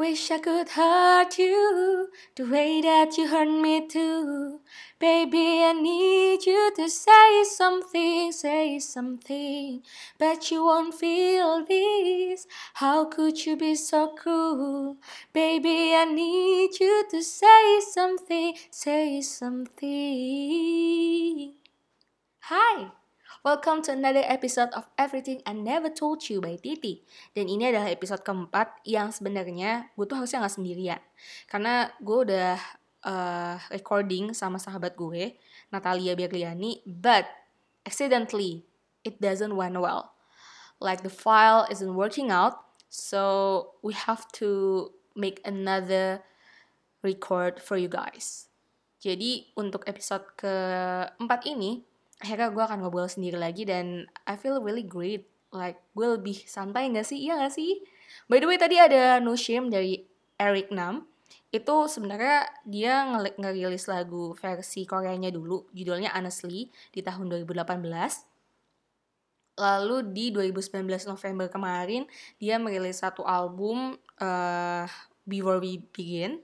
Wish I could hurt you the way that you hurt me too. Baby, I need you to say something, say something. But you won't feel this. How could you be so cruel? Baby, I need you to say something, say something. Hi! Welcome to another episode of Everything I Never Told You by Titi. Dan ini adalah episode keempat yang sebenarnya gue tuh harusnya nggak sendirian. Karena gue udah uh, recording sama sahabat gue, Natalia Berliani, but accidentally it doesn't went well. Like the file isn't working out, so we have to make another record for you guys. Jadi untuk episode keempat ini, akhirnya gue akan ngobrol sendiri lagi dan I feel really great. Like gue lebih santai gak sih? Iya gak sih? By the way tadi ada No Shame dari Eric Nam. Itu sebenarnya dia ngerilis lagu versi Koreanya dulu. Judulnya Honestly di tahun 2018 lalu di 2019 November kemarin dia merilis satu album uh, Before We Begin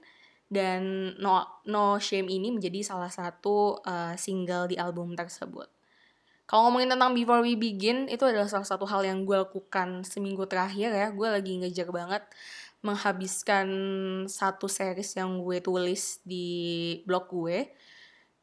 dan No No Shame ini menjadi salah satu uh, single di album tersebut. Kalau ngomongin tentang Before We Begin, itu adalah salah satu hal yang gue lakukan seminggu terakhir ya. Gue lagi ngejar banget menghabiskan satu series yang gue tulis di blog gue.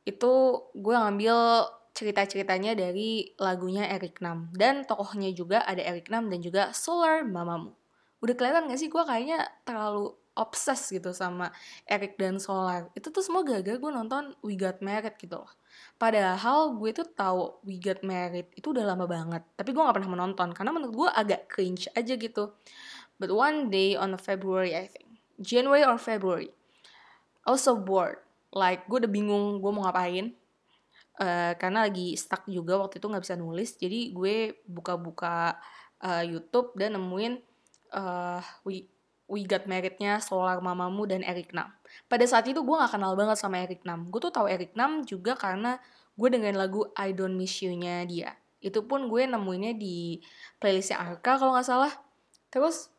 Itu gue ngambil cerita-ceritanya dari lagunya Eric Nam. Dan tokohnya juga ada Eric Nam dan juga Solar Mamamu. Udah kelihatan gak sih gue kayaknya terlalu obses gitu sama Eric dan Solar. Itu tuh semua gagal gue nonton We Got Married gitu loh. Padahal gue tuh tahu We Got Married itu udah lama banget. Tapi gue gak pernah menonton karena menurut gue agak cringe aja gitu. But one day on February I think. January or February. Also bored. Like gue udah bingung gue mau ngapain. Uh, karena lagi stuck juga waktu itu gak bisa nulis. Jadi gue buka-buka uh, YouTube dan nemuin uh, We We Got Married-nya Solar Mamamu dan Eric Nam. Pada saat itu gue gak kenal banget sama Eric Nam. Gue tuh tahu Eric Nam juga karena gue dengerin lagu I Don't Miss You-nya dia. Itu pun gue nemuinnya di playlistnya Arka kalau gak salah. Terus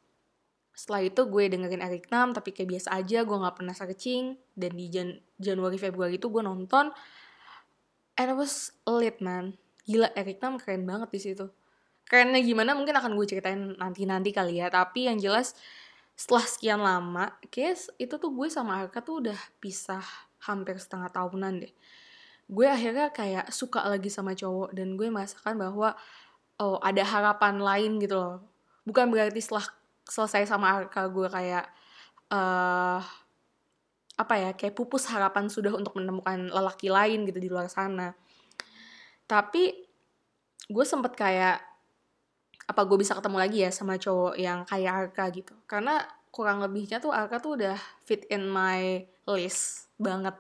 setelah itu gue dengerin Eric Nam tapi kayak biasa aja gue gak pernah searching dan di Jan Januari Februari itu gue nonton and I was lit man gila Eric Nam keren banget di situ kerennya gimana mungkin akan gue ceritain nanti-nanti kali ya tapi yang jelas setelah sekian lama, kayak itu tuh gue sama Arka tuh udah pisah hampir setengah tahunan deh. Gue akhirnya kayak suka lagi sama cowok dan gue merasakan bahwa oh ada harapan lain gitu loh. Bukan berarti setelah selesai sama Arka gue kayak uh, apa ya kayak pupus harapan sudah untuk menemukan lelaki lain gitu di luar sana. Tapi gue sempet kayak apa gue bisa ketemu lagi ya sama cowok yang kayak Arka gitu. Karena kurang lebihnya tuh Arka tuh udah fit in my list banget.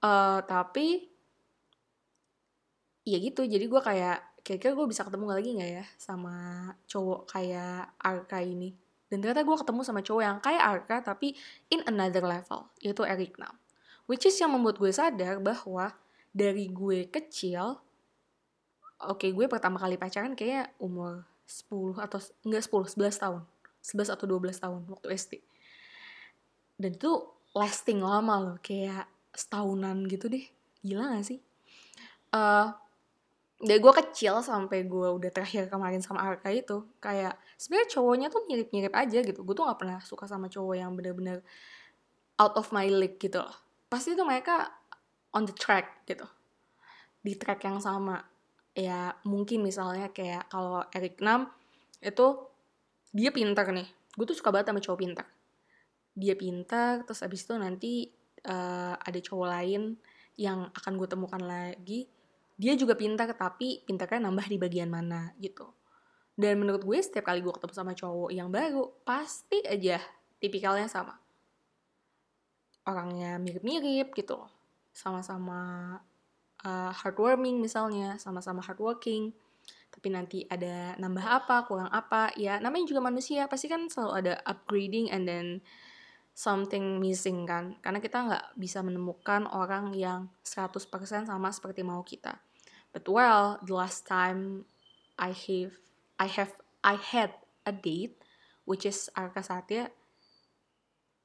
Uh, tapi ya gitu. Jadi gue kayak kira-kira gue bisa ketemu lagi nggak ya sama cowok kayak Arka ini? Dan ternyata gue ketemu sama cowok yang kayak Arka tapi in another level yaitu Eric Nam. Which is yang membuat gue sadar bahwa dari gue kecil oke gue pertama kali pacaran kayak umur 10 atau enggak 10, 11 tahun. 11 atau 12 tahun waktu SD. Dan itu lasting lama loh, kayak setahunan gitu deh. Gila gak sih? Uh, dari gue kecil sampai gue udah terakhir kemarin sama Arka itu kayak sebenarnya cowoknya tuh mirip-mirip aja gitu gue tuh nggak pernah suka sama cowok yang bener-bener out of my league gitu loh pasti tuh mereka on the track gitu di track yang sama ya mungkin misalnya kayak kalau Eric Nam itu dia pintar nih. Gue tuh suka banget sama cowok pintar dia pintar terus abis itu nanti uh, ada cowok lain yang akan gue temukan lagi dia juga pintar tapi pintarnya nambah di bagian mana gitu. Dan menurut gue setiap kali gue ketemu sama cowok yang baru pasti aja tipikalnya sama. Orangnya mirip-mirip gitu sama-sama uh, heartwarming misalnya sama-sama hardworking. Tapi nanti ada nambah apa kurang apa ya namanya juga manusia. Pasti kan selalu ada upgrading and then something missing kan. Karena kita nggak bisa menemukan orang yang 100% sama seperti mau kita. But well the last time I have I have I had a date which is Arka Satya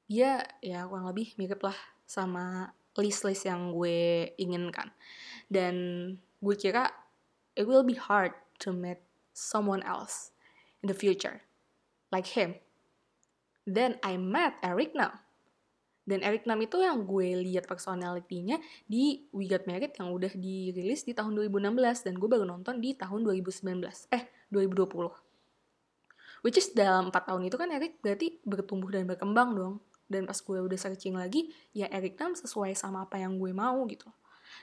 dia ya kurang lebih mirip lah sama list-list yang gue inginkan. Dan gue kira it will be hard to meet someone else in the future like him. Then I met Eric Nam. Dan Eric Nam itu yang gue lihat personality-nya di We Got Married yang udah dirilis di tahun 2016 dan gue baru nonton di tahun 2019 eh 2020 which is dalam 4 tahun itu kan Eric berarti bertumbuh dan berkembang dong dan pas gue udah searching lagi ya Eric Nam sesuai sama apa yang gue mau gitu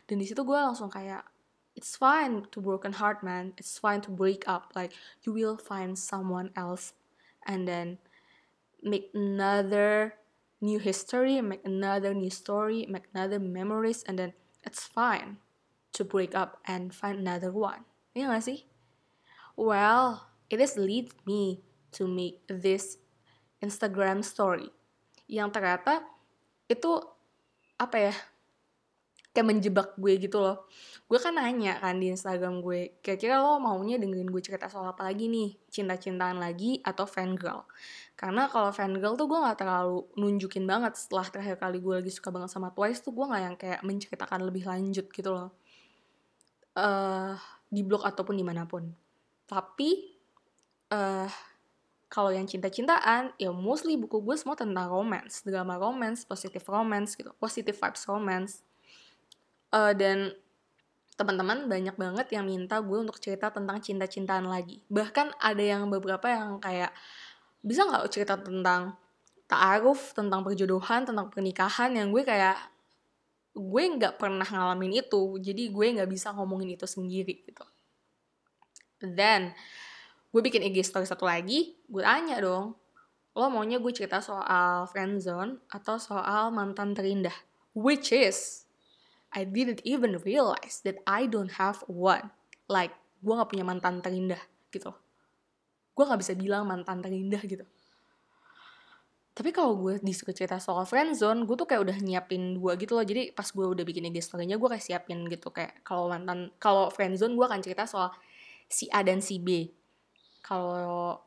dan di situ gue langsung kayak it's fine to broken heart man it's fine to break up like you will find someone else and then make another new history, make another new story, make another memories, and then it's fine to break up and find another one. Iya gak sih? Well, it is lead me to make this Instagram story. Yang ternyata itu apa ya kayak menjebak gue gitu loh. Gue kan nanya kan di Instagram gue kira-kira lo maunya dengerin gue cerita soal apa lagi nih? Cinta-cintaan lagi atau fan girl karena kalau fan girl tuh gue nggak terlalu nunjukin banget setelah terakhir kali gue lagi suka banget sama Twice tuh gue nggak yang kayak menceritakan lebih lanjut gitu loh. Uh, di blog ataupun di mana pun. Tapi uh, kalau yang cinta-cintaan ya mostly buku gue semua tentang romance drama romance positive romance gitu positive vibes romance. Uh, dan teman-teman banyak banget yang minta gue untuk cerita tentang cinta-cintaan lagi. Bahkan ada yang beberapa yang kayak bisa nggak cerita tentang taaruf tentang perjodohan tentang pernikahan? Yang gue kayak gue nggak pernah ngalamin itu jadi gue nggak bisa ngomongin itu sendiri gitu. Then gue bikin IG story satu lagi gue tanya dong lo maunya gue cerita soal friendzone atau soal mantan terindah which is I didn't even realize that I don't have one. Like, gue gak punya mantan terindah gitu. Gue gak bisa bilang mantan terindah gitu. Tapi kalau gue disuruh cerita soal friendzone, gue tuh kayak udah nyiapin dua gitu loh. Jadi pas gue udah bikin IG story-nya, gue kayak siapin gitu. Kayak kalau mantan, kalau friendzone gue akan cerita soal si A dan si B. Kalau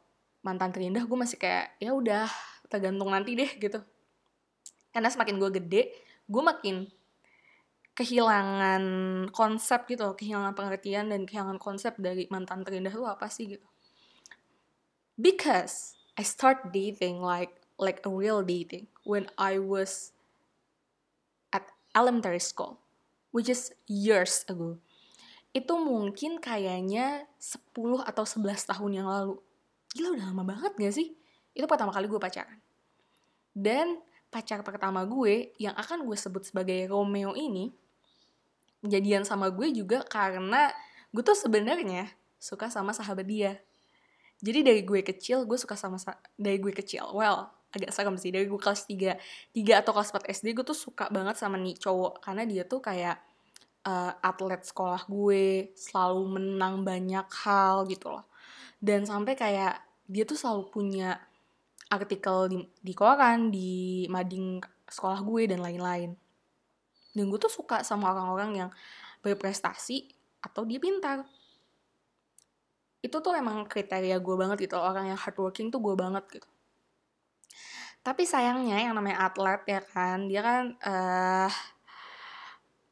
mantan terindah, gue masih kayak, ya udah tergantung nanti deh gitu. Karena semakin gue gede, gue makin kehilangan konsep gitu kehilangan pengertian dan kehilangan konsep dari mantan terindah itu apa sih gitu because I start dating like like a real dating when I was at elementary school which is years ago itu mungkin kayaknya 10 atau 11 tahun yang lalu. Gila udah lama banget gak sih? Itu pertama kali gue pacaran. Dan pacar pertama gue yang akan gue sebut sebagai Romeo ini jadian sama gue juga karena gue tuh sebenarnya suka sama sahabat dia. Jadi dari gue kecil gue suka sama dari gue kecil. Well agak serem sih. Dari gue kelas 3 3 atau kelas 4 SD gue tuh suka banget sama nih cowok. Karena dia tuh kayak uh, atlet sekolah gue selalu menang banyak hal gitu loh. Dan sampai kayak dia tuh selalu punya artikel di, di koran di mading sekolah gue dan lain-lain. Dan gue tuh suka sama orang-orang yang berprestasi atau dia pintar. Itu tuh emang kriteria gue banget gitu orang yang hardworking tuh gue banget gitu. Tapi sayangnya yang namanya atlet ya kan dia kan uh,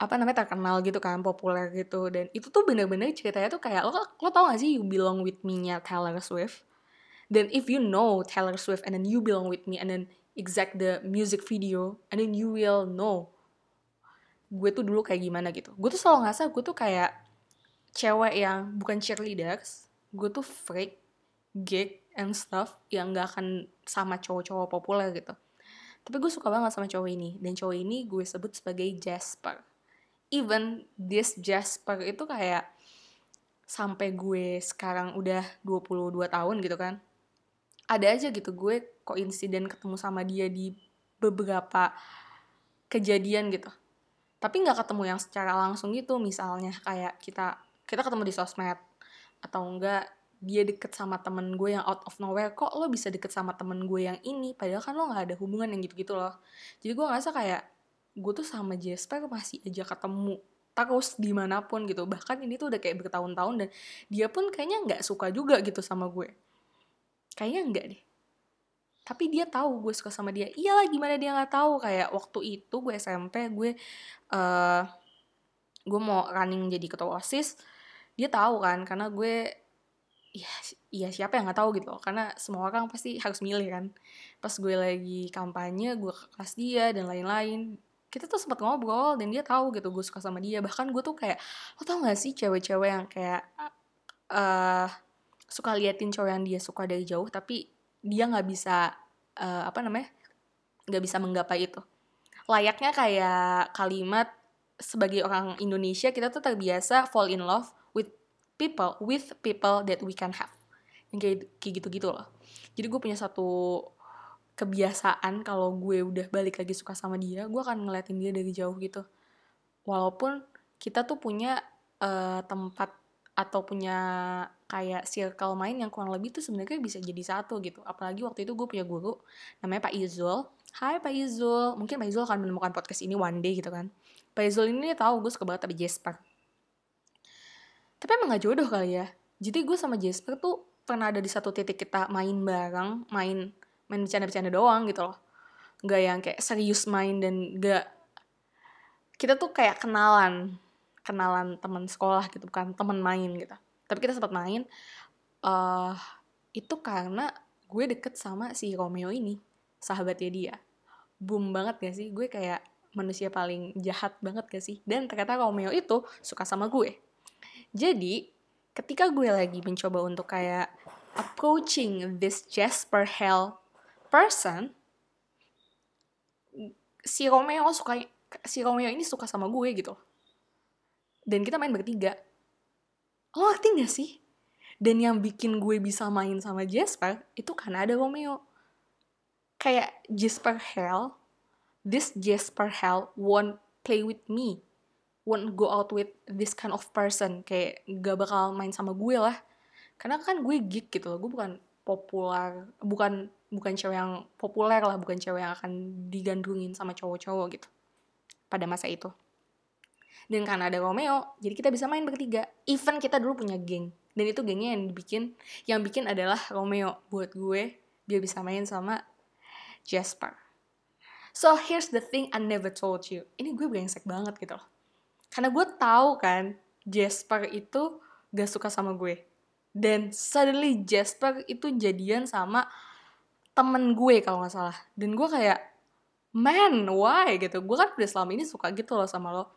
apa namanya terkenal gitu kan populer gitu. Dan itu tuh bener-bener ceritanya tuh kayak lo lo tau gak sih you belong with me nya Taylor Swift? Dan if you know Taylor Swift and then you belong with me and then exact the music video and then you will know gue tuh dulu kayak gimana gitu. Gue tuh selalu ngerasa gue tuh kayak cewek yang bukan cheerleaders gue tuh freak gig and stuff yang gak akan sama cowok-cowok populer gitu. Tapi gue suka banget sama cowok ini. Dan cowok ini gue sebut sebagai Jasper even this Jasper itu kayak sampai gue sekarang udah 22 tahun gitu kan ada aja gitu gue kok insiden ketemu sama dia di beberapa kejadian gitu. Tapi nggak ketemu yang secara langsung gitu misalnya kayak kita kita ketemu di sosmed atau enggak dia deket sama temen gue yang out of nowhere kok lo bisa deket sama temen gue yang ini? Padahal kan lo nggak ada hubungan yang gitu-gitu loh. Jadi gue ngerasa kayak gue tuh sama Jasper masih aja ketemu terus di mana pun gitu. Bahkan ini tuh udah kayak bertahun-tahun dan dia pun kayaknya nggak suka juga gitu sama gue. Kayaknya enggak deh. Tapi dia tahu gue suka sama dia. Iyalah gimana dia nggak tahu? Kayak waktu itu gue SMP gue uh, gue mau running jadi ketua osis. Dia tahu kan karena gue iya iya siapa yang nggak tahu gitu karena semua orang pasti harus milih kan. Pas gue lagi kampanye gue ke kelas dia dan lain-lain kita tuh sempat ngobrol dan dia tahu gitu gue suka sama dia. Bahkan gue tuh kayak lo tau gak sih cewek-cewek yang kayak uh, suka liatin cowok yang dia suka dari jauh tapi dia nggak bisa uh, apa namanya nggak bisa menggapai itu? Layaknya kayak kalimat sebagai orang Indonesia kita tuh terbiasa fall in love with people with people that we can have. Yang kayak kayak gitu gitu loh. Jadi gue punya satu kebiasaan kalau gue udah balik lagi suka sama dia gue akan ngeliatin dia dari jauh gitu. Walaupun kita tuh punya uh, tempat atau punya kayak circle main yang kurang lebih tuh sebenarnya bisa jadi satu gitu. Apalagi waktu itu gue punya guru namanya Pak Izul. Hai Pak Izul. Mungkin Pak Izul akan menemukan podcast ini one day gitu kan. Pak Izul ini tahu gue suka banget tapi Jasper. Tapi emang gak jodoh kali ya. Jadi gue sama Jasper tuh pernah ada di satu titik kita main bareng main main bercanda-bercanda doang gitu loh. Nggak yang kayak serius main dan gak kita tuh kayak kenalan kenalan teman sekolah gitu bukan teman main gitu. Tapi kita sempat main uh, itu karena gue deket sama si Romeo ini sahabatnya dia. Boom banget gak sih? Gue kayak manusia paling jahat banget gak sih? Dan ternyata Romeo itu suka sama gue. Jadi ketika gue lagi mencoba untuk kayak approaching this Jasper Hell person si Romeo suka si Romeo ini suka sama gue gitu. Dan kita main bertiga. Lo ngerti gak sih? Dan yang bikin gue bisa main sama Jasper itu karena ada Romeo. Kayak Jasper Hell this Jasper Hell won't play with me. Won't go out with this kind of person. Kayak gak bakal main sama gue lah. Karena kan gue geek gitu loh gue bukan populer bukan bukan cewek yang populer lah bukan cewek yang akan digandrungin sama cowok-cowok gitu pada masa itu. Dan karena ada Romeo jadi kita bisa main bertiga. Even kita dulu punya geng. Dan itu gengnya yang dibikin yang bikin adalah Romeo. Buat gue biar bisa main sama Jasper. So here's the thing I never told you. Ini gue brengsek banget gitu loh. Karena gue tahu kan Jasper itu gak suka sama gue dan suddenly Jasper itu jadian sama temen gue kalau nggak salah. Dan gue kayak man why? Gitu. Gue kan udah selama ini suka gitu loh sama lo.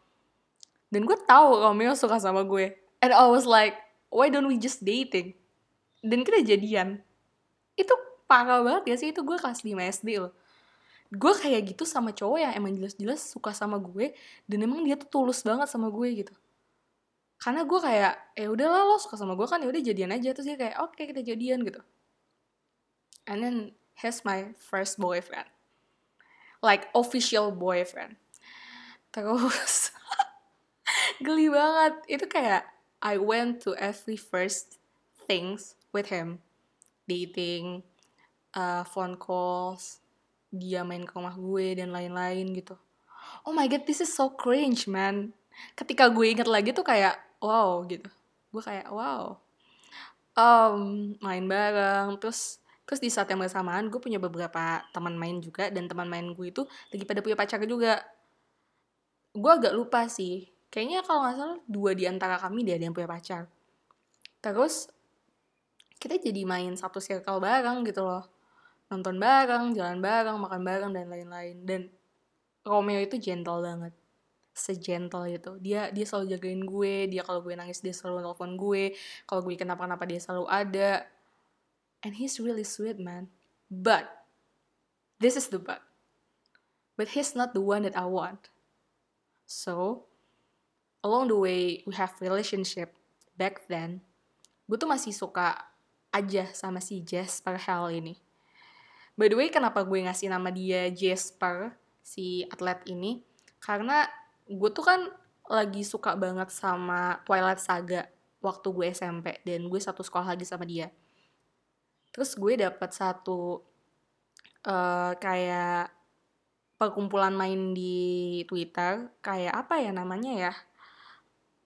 Dan gue tahu Romeo suka sama gue. And I was like why don't we just dating? Dan kita jadian. Itu parah banget ya sih? Itu gue kelas 5 SD loh. Gue kayak gitu sama cowok yang emang jelas-jelas suka sama gue dan emang dia tuh tulus banget sama gue gitu karena gue kayak eh udahlah lo suka sama gue kan ya udah jadian aja. Terus dia kayak oke okay, kita jadian gitu. And then he's my first boyfriend. Like official boyfriend. Terus geli banget. Itu kayak I went to every first things with him. Dating uh, phone calls dia main ke rumah gue dan lain-lain gitu. Oh my god this is so cringe man. Ketika gue inget lagi tuh kayak wow gitu. Gue kayak wow. Um, main bareng. Terus terus di saat yang bersamaan gue punya beberapa teman main juga dan teman main gue itu lagi pada punya pacar juga. Gue agak lupa sih. Kayaknya kalau nggak salah dua di antara kami dia ada yang punya pacar. Terus kita jadi main satu circle bareng gitu loh. Nonton bareng jalan bareng makan bareng dan lain-lain. Dan Romeo itu gentle banget segentle itu dia dia selalu jagain gue dia kalau gue nangis dia selalu telepon gue kalau gue kenapa-kenapa dia selalu ada. And he's really sweet man. But this is the but. But he's not the one that I want. So along the way we have relationship back then. Gue tuh masih suka aja sama si Jasper Hell ini. By the way kenapa gue ngasih nama dia Jasper si atlet ini? Karena gue tuh kan lagi suka banget sama Twilight Saga waktu gue SMP dan gue satu sekolah lagi sama dia. Terus gue dapet satu uh, kayak perkumpulan main di Twitter kayak apa ya namanya ya?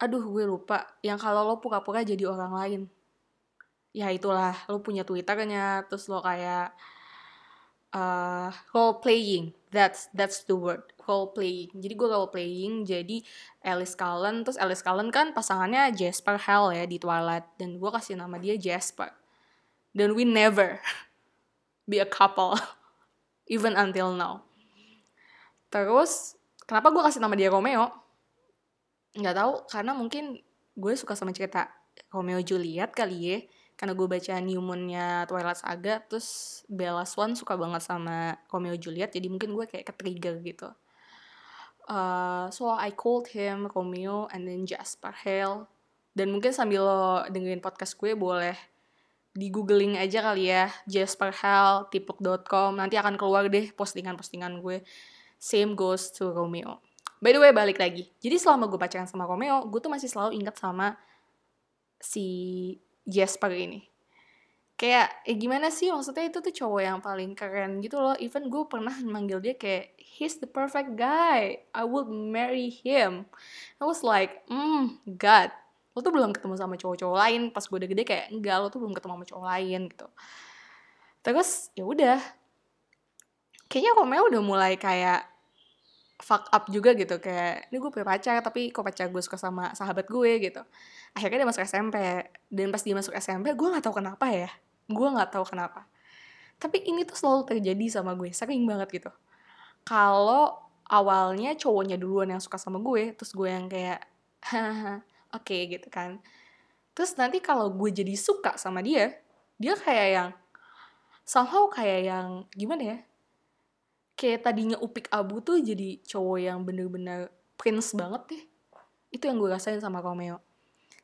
Aduh gue lupa. Yang kalau lo pura-pura jadi orang lain. Ya itulah lo punya twitternya terus lo kayak uh, role playing that's that's the word role playing. Jadi gue role playing jadi Alice Cullen. Terus Alice Cullen kan pasangannya Jasper Hell ya di Twilight. Dan gue kasih nama dia Jasper. Dan we never be a couple even until now. Terus kenapa gue kasih nama dia Romeo? Nggak tahu karena mungkin gue suka sama cerita Romeo Juliet kali ya karena gue baca Newman-nya Twilight Saga terus Bella Swan suka banget sama Romeo Juliet jadi mungkin gue kayak ke-trigger gitu. Uh, so I called him Romeo and then Jasper Hale. Dan mungkin sambil lo dengerin podcast gue boleh di googling aja kali ya Jasper Hale tipuk.com nanti akan keluar deh postingan-postingan gue. Same goes to Romeo. By the way balik lagi. Jadi selama gue pacaran sama Romeo gue tuh masih selalu ingat sama si Jasper ini. Kayak eh gimana sih maksudnya itu tuh cowok yang paling keren gitu loh. Even gue pernah manggil dia kayak he's the perfect guy. I would marry him. I was like hmm God. Lo tuh belum ketemu sama cowok-cowok lain. Pas gue udah gede kayak enggak lo tuh belum ketemu sama cowok lain gitu. Terus ya udah. Kayaknya Romeo udah mulai kayak fuck up juga gitu kayak ini gue punya pacar tapi kok pacar gue suka sama sahabat gue gitu. Akhirnya dia masuk SMP dan pas dia masuk SMP gue nggak tahu kenapa ya gue nggak tahu kenapa. Tapi ini tuh selalu terjadi sama gue sering banget gitu. Kalau awalnya cowoknya duluan yang suka sama gue terus gue yang kayak oke okay, gitu kan. Terus nanti kalau gue jadi suka sama dia dia kayak yang somehow kayak yang gimana ya kayak tadinya Upik Abu tuh jadi cowok yang bener-bener prince banget deh. Itu yang gue rasain sama Romeo.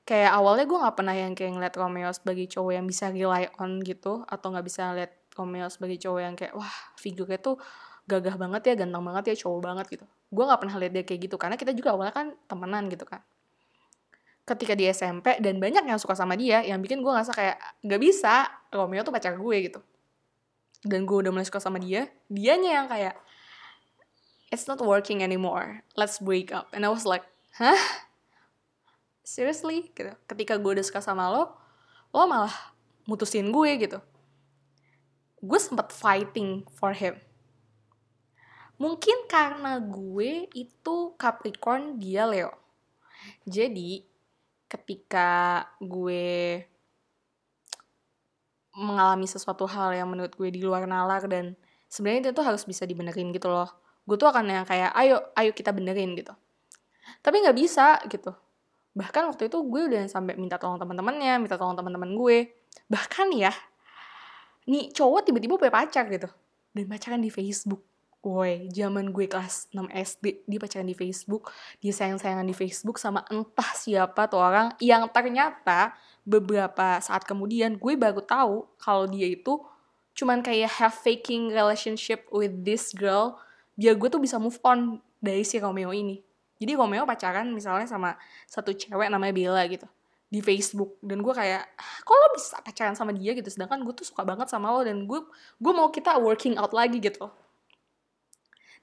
Kayak awalnya gue gak pernah yang kayak ngeliat Romeo sebagai cowok yang bisa rely on gitu. Atau gak bisa liat Romeo sebagai cowok yang kayak, wah figurnya tuh gagah banget ya, ganteng banget ya, cowok banget gitu. Gue gak pernah liat dia kayak gitu. Karena kita juga awalnya kan temenan gitu kan. Ketika di SMP, dan banyak yang suka sama dia, yang bikin gue ngerasa kayak, gak bisa, Romeo tuh pacar gue gitu dan gue udah mulai suka sama dia dianya yang kayak it's not working anymore. Let's break up. And I was like hah? Seriously? Gitu. Ketika gue udah suka sama lo lo malah mutusin gue gitu. Gue sempat fighting for him. Mungkin karena gue itu Capricorn dia Leo. Jadi ketika gue mengalami sesuatu hal yang menurut gue di luar nalar dan sebenarnya itu tuh harus bisa dibenerin gitu loh. Gue tuh akan yang kayak ayo ayo kita benerin gitu. Tapi nggak bisa gitu. Bahkan waktu itu gue udah sampai minta tolong teman-temannya minta tolong teman-teman gue. Bahkan ya nih cowok tiba-tiba punya pacar gitu. Dan pacaran di Facebook Woi, zaman gue kelas 6 SD, dia pacaran di Facebook, dia sayang-sayangan di Facebook sama entah siapa tuh orang yang ternyata beberapa saat kemudian gue baru tahu kalau dia itu cuman kayak have faking relationship with this girl biar gue tuh bisa move on dari si Romeo ini. Jadi Romeo pacaran misalnya sama satu cewek namanya Bella gitu di Facebook. Dan gue kayak ah, kok lo bisa pacaran sama dia gitu? Sedangkan gue tuh suka banget sama lo dan gue gue mau kita working out lagi gitu.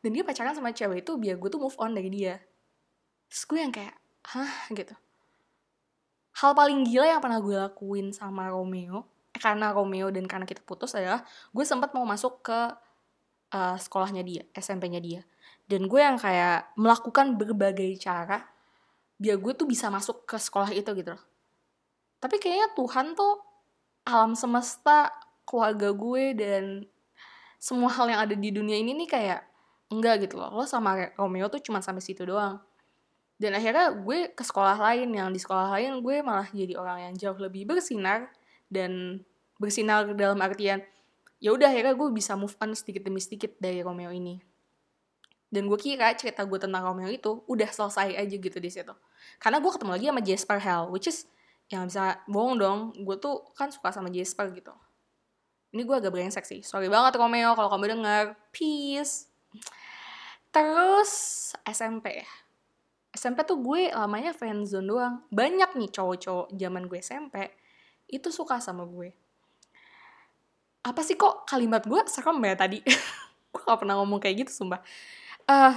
Dan dia pacaran sama cewek itu biar gue tuh move on dari dia. Terus gue yang kayak hah? gitu hal paling gila yang pernah gue lakuin sama Romeo eh, karena Romeo dan karena kita putus adalah gue sempat mau masuk ke uh, sekolahnya dia SMP-nya dia. Dan gue yang kayak melakukan berbagai cara biar gue tuh bisa masuk ke sekolah itu gitu loh. Tapi kayaknya Tuhan tuh alam semesta keluarga gue dan semua hal yang ada di dunia ini nih kayak enggak gitu loh. Lo sama Romeo tuh cuma sampai situ doang dan akhirnya gue ke sekolah lain yang di sekolah lain gue malah jadi orang yang jauh lebih bersinar dan bersinar dalam artian ya udah akhirnya gue bisa move on sedikit demi sedikit dari Romeo ini. Dan gue kira cerita gue tentang Romeo itu udah selesai aja gitu di situ. Karena gue ketemu lagi sama Jasper Hell which is yang bisa bohong dong gue tuh kan suka sama Jasper gitu. Ini gue agak brengsek sih. Sorry banget Romeo kalau kamu denger. Peace. Terus SMP. SMP tuh gue lamanya friendzone doang. Banyak nih cowok-cowok zaman gue SMP itu suka sama gue. Apa sih kok kalimat gue serem ya tadi? gue gak pernah ngomong kayak gitu sumpah. Uh,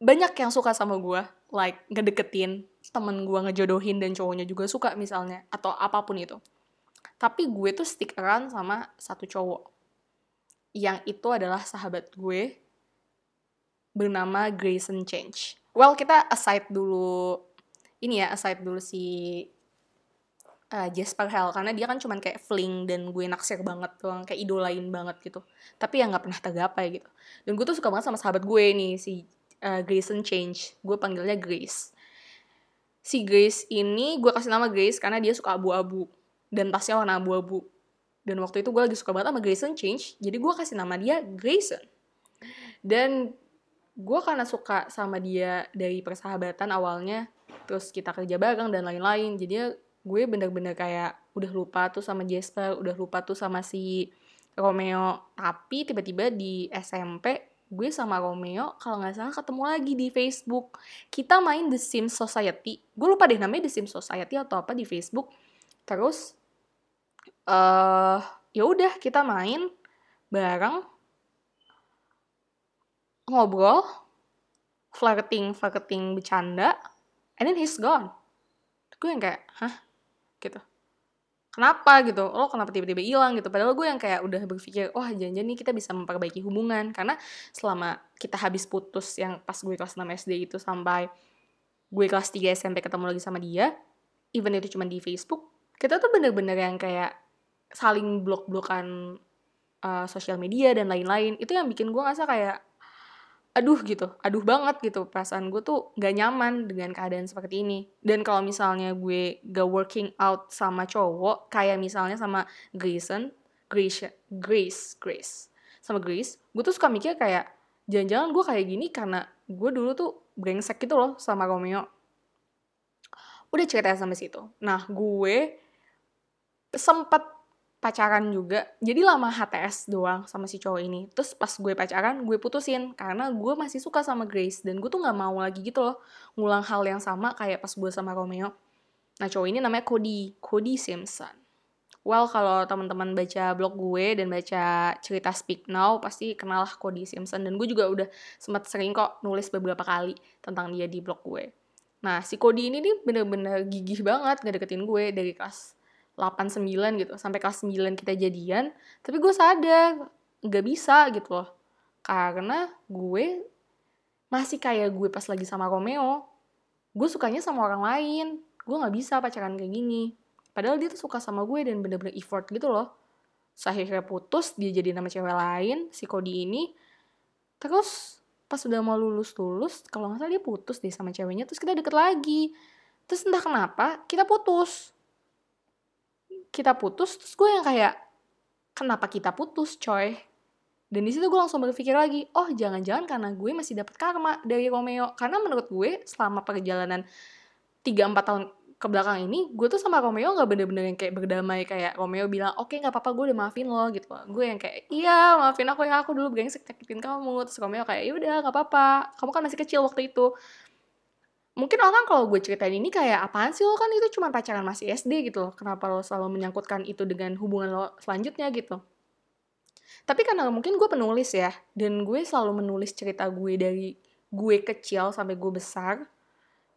banyak yang suka sama gue, like ngedeketin temen gue ngejodohin dan cowoknya juga suka misalnya, atau apa pun itu. Tapi gue tuh stick around sama satu cowok. yang itu adalah sahabat gue bernama Grayson Change. Well, kita aside dulu ini ya, aside dulu si uh, Jasper Hell karena dia kan cuman kayak fling dan gue naksir banget doang, kayak idolain banget gitu. Tapi yang nggak pernah tergapai gitu. Dan gue tuh suka banget sama sahabat gue nih si uh, Grayson Change. Gue panggilnya Grace. Si Grace ini gue kasih nama Grace karena dia suka abu-abu dan tasnya warna abu-abu. Dan waktu itu gue lagi suka banget sama Grayson Change, jadi gue kasih nama dia Grayson. Dan gue karena suka sama dia dari persahabatan awalnya terus kita kerja bareng dan lain-lain jadi gue bener-bener kayak udah lupa tuh sama Jasper udah lupa tuh sama si Romeo. Tapi tiba-tiba di SMP gue sama Romeo kalau nggak salah ketemu lagi di Facebook. Kita main The Sims Society. Gue lupa deh namanya The Sims Society atau apa di Facebook. Terus uh, ya udah kita main bareng ngobrol, flirting, flirting bercanda, and then he's gone. Gue yang kayak, hah? Gitu. Kenapa gitu? Lo kenapa tiba-tiba hilang gitu? Padahal gue yang kayak udah berpikir, wah oh, jangan-jangan nih kita bisa memperbaiki hubungan. Karena selama kita habis putus yang pas gue kelas 6 SD itu sampai gue kelas 3 SMP ketemu lagi sama dia, even itu cuma di Facebook, kita tuh bener-bener yang kayak saling blok-blokan uh, sosial media dan lain-lain. Itu yang bikin gue ngerasa kayak, aduh gitu, aduh banget gitu perasaan gue tuh gak nyaman dengan keadaan seperti ini. Dan kalau misalnya gue gak working out sama cowok, kayak misalnya sama Grayson, Grace, Grace, Grace, sama Grace, gue tuh suka mikir kayak, jangan-jangan gue kayak gini karena gue dulu tuh brengsek gitu loh sama Romeo. Udah cerita sampai situ. Nah, gue sempat pacaran juga. Jadi lama HTS doang sama si cowok ini. Terus pas gue pacaran gue putusin. Karena gue masih suka sama Grace. Dan gue tuh nggak mau lagi gitu loh ngulang hal yang sama kayak pas gue sama Romeo. Nah cowok ini namanya Cody. Cody Simpson. Well kalau teman-teman baca blog gue dan baca cerita Speak Now pasti kenal lah Cody Simpson. Dan gue juga udah sempat sering kok nulis beberapa kali tentang dia di blog gue. Nah si Cody ini nih bener-bener gigih banget ngedeketin gue dari kelas 8 9 gitu sampai kelas 9 kita jadian tapi gue sadar nggak bisa gitu loh. Karena gue masih kayak gue pas lagi sama Romeo gue sukanya sama orang lain gue nggak bisa pacaran kayak gini. Padahal dia tuh suka sama gue dan bener-bener effort gitu loh. Akhirnya putus dia jadi nama cewek lain si Cody ini. Terus pas udah mau lulus lulus kalau nggak salah dia putus deh sama ceweknya terus kita deket lagi. Terus entah kenapa kita putus kita putus terus gue yang kayak kenapa kita putus coy? Dan di situ gue langsung berpikir lagi oh jangan-jangan karena gue masih dapat karma dari Romeo. Karena menurut gue selama perjalanan 3-4 tahun ke belakang ini gue tuh sama Romeo nggak bener-bener yang kayak berdamai kayak Romeo bilang oke okay, nggak apa-apa gue udah maafin lo gitu gue yang kayak iya maafin aku yang aku dulu brengsek nyakitin kamu terus Romeo kayak ya udah nggak apa-apa kamu kan masih kecil waktu itu mungkin orang kalau gue ceritain ini kayak apaan sih lo? Kan itu cuma pacaran masih SD gitu loh. Kenapa lo selalu menyangkutkan itu dengan hubungan lo selanjutnya? Gitu. Tapi karena mungkin gue penulis ya dan gue selalu menulis cerita gue dari gue kecil sampai gue besar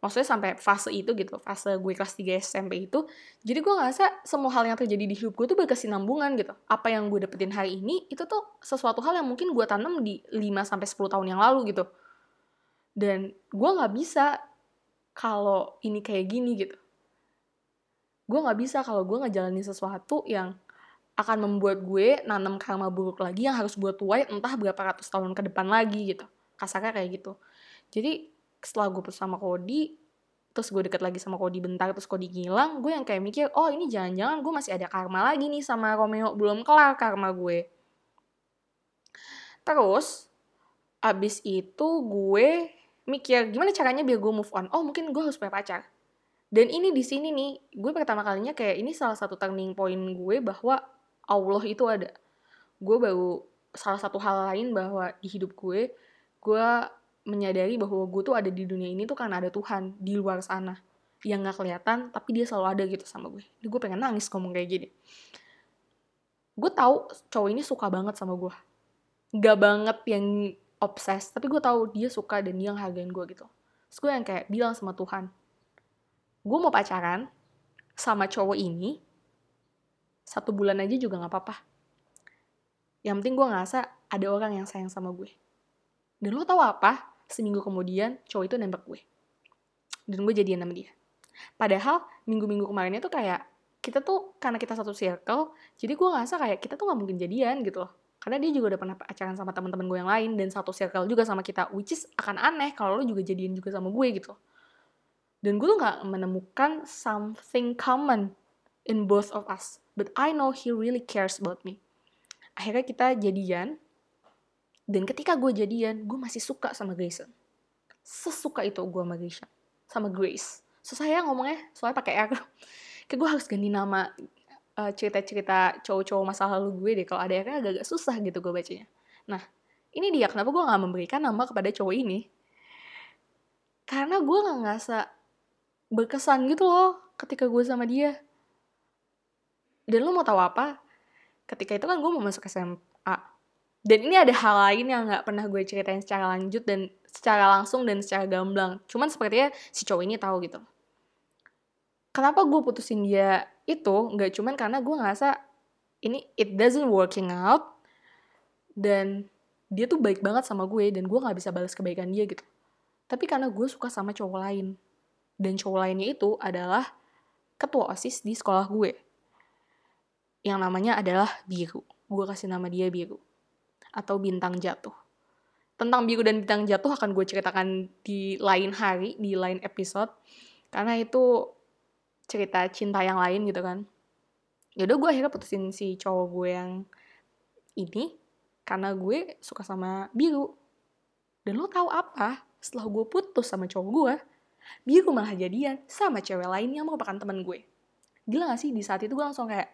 maksudnya sampai fase itu gitu fase gue kelas 3 SMP itu jadi gue ngerasa semua hal yang terjadi di hidup gue tuh berkesinambungan gitu. Apa yang gue dapetin hari ini itu tuh sesuatu hal yang mungkin gue tanam di 5 sampai 10 tahun yang lalu gitu. Dan gue nggak bisa kalau ini kayak gini gitu. Gue nggak bisa kalau gue ngejalanin sesuatu yang akan membuat gue nanam karma buruk lagi yang harus gue tuai entah berapa ratus tahun ke depan lagi gitu. Kasarnya kayak gitu. Jadi setelah gue bersama Kodi terus gue deket lagi sama Kodi bentar terus Kodi ngilang gue yang kayak mikir oh ini jangan-jangan gue masih ada karma lagi nih sama Romeo belum kelar karma gue. Terus abis itu gue mikir gimana caranya biar gue move on? Oh mungkin gue harus punya pacar. Dan ini di sini nih gue pertama kalinya kayak ini salah satu turning point gue bahwa Allah itu ada. Gue baru salah satu hal lain bahwa di hidup gue gue menyadari bahwa gue tuh ada di dunia ini tuh karena ada Tuhan di luar sana yang nggak kelihatan tapi dia selalu ada gitu sama gue. Jadi gue pengen nangis ngomong kayak gini. Gue tahu cowok ini suka banget sama gue gak banget yang obses tapi gue tahu dia suka dan dia ngehargain gue gitu. Terus gue yang kayak bilang sama Tuhan gue mau pacaran sama cowok ini satu bulan aja juga nggak apa-apa. Yang penting gue ngerasa ada orang yang sayang sama gue. Dan lo tau apa? Seminggu kemudian cowok itu nembak gue. Dan gue jadian sama dia. Padahal minggu-minggu kemarinnya tuh kayak kita tuh karena kita satu circle jadi gue ngerasa kayak kita tuh nggak mungkin jadian gitu loh karena dia juga udah pernah pacaran sama teman-teman gue yang lain dan satu circle juga sama kita which is akan aneh kalau lo juga jadian juga sama gue gitu. Dan gue tuh nggak menemukan something common in both of us. But I know he really cares about me. Akhirnya kita jadian dan ketika gue jadian gue masih suka sama Grayson. Sesuka itu gue sama Grayson sama Grace. Susah ya ngomongnya soalnya pakai R. Kayak gue harus ganti nama uh, cerita-cerita cowok-cowok masa lalu gue deh kalau ada R agak-agak susah gitu gue bacanya. Nah ini dia kenapa gue nggak memberikan nama kepada cowok ini? Karena gue nggak ngerasa berkesan gitu loh ketika gue sama dia. Dan lo mau tahu apa? Ketika itu kan gue mau masuk SMA dan ini ada hal lain yang nggak pernah gue ceritain secara lanjut dan secara langsung dan secara gamblang. Cuman sepertinya si cowok ini tahu gitu kenapa gue putusin dia itu? Nggak cuman karena gue ngerasa ini it doesn't working out dan dia tuh baik banget sama gue dan gue nggak bisa balas kebaikan dia gitu. Tapi karena gue suka sama cowok lain dan cowok lainnya itu adalah ketua osis di sekolah gue. Yang namanya adalah biru. Gue kasih nama dia biru atau bintang jatuh. Tentang biru dan bintang jatuh akan gue ceritakan di lain hari di lain episode. Karena itu cerita cinta yang lain gitu kan. Yaudah gue akhirnya putusin si cowok gue yang ini karena gue suka sama biru. Dan lo tahu apa? Setelah gue putus sama cowok gue biru malah jadian sama cewek lain yang merupakan teman gue. Gila gak sih? Di saat itu gue langsung kayak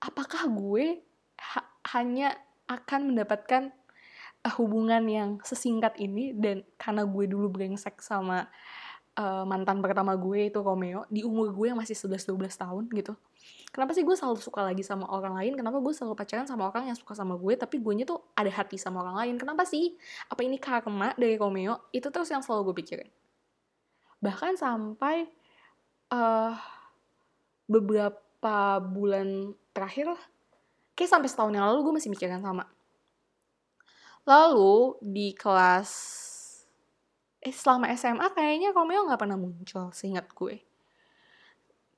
apakah gue ha hanya akan mendapatkan uh, hubungan yang sesingkat ini dan karena gue dulu brengsek sama uh, mantan pertama gue itu Romeo di umur gue yang masih 11-12 tahun gitu. Kenapa sih gue selalu suka lagi sama orang lain? Kenapa gue selalu pacaran sama orang yang suka sama gue tapi gue nya tuh ada hati sama orang lain? Kenapa sih? Apa ini karma dari Romeo? Itu terus yang selalu gue pikirin. Bahkan sampai uh, beberapa bulan terakhir lah kayak sampai setahun yang lalu gue masih mikirin sama. Lalu di kelas eh selama SMA kayaknya Romeo nggak pernah muncul seingat gue.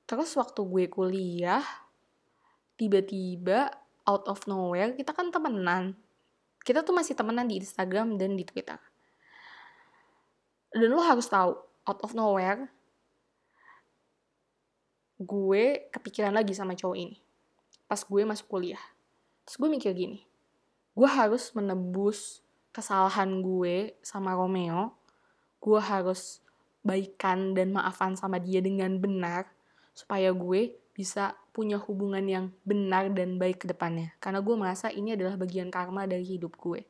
Terus waktu gue kuliah tiba-tiba out of nowhere kita kan temenan. Kita tuh masih temenan di Instagram dan di Twitter. Dan lo harus tahu out of nowhere gue kepikiran lagi sama cowok ini. Pas gue masuk kuliah. Terus gue mikir gini gue harus menebus kesalahan gue sama Romeo gue harus baikan dan maafan sama dia dengan benar supaya gue bisa punya hubungan yang benar dan baik ke depannya. Karena gue merasa ini adalah bagian karma dari hidup gue.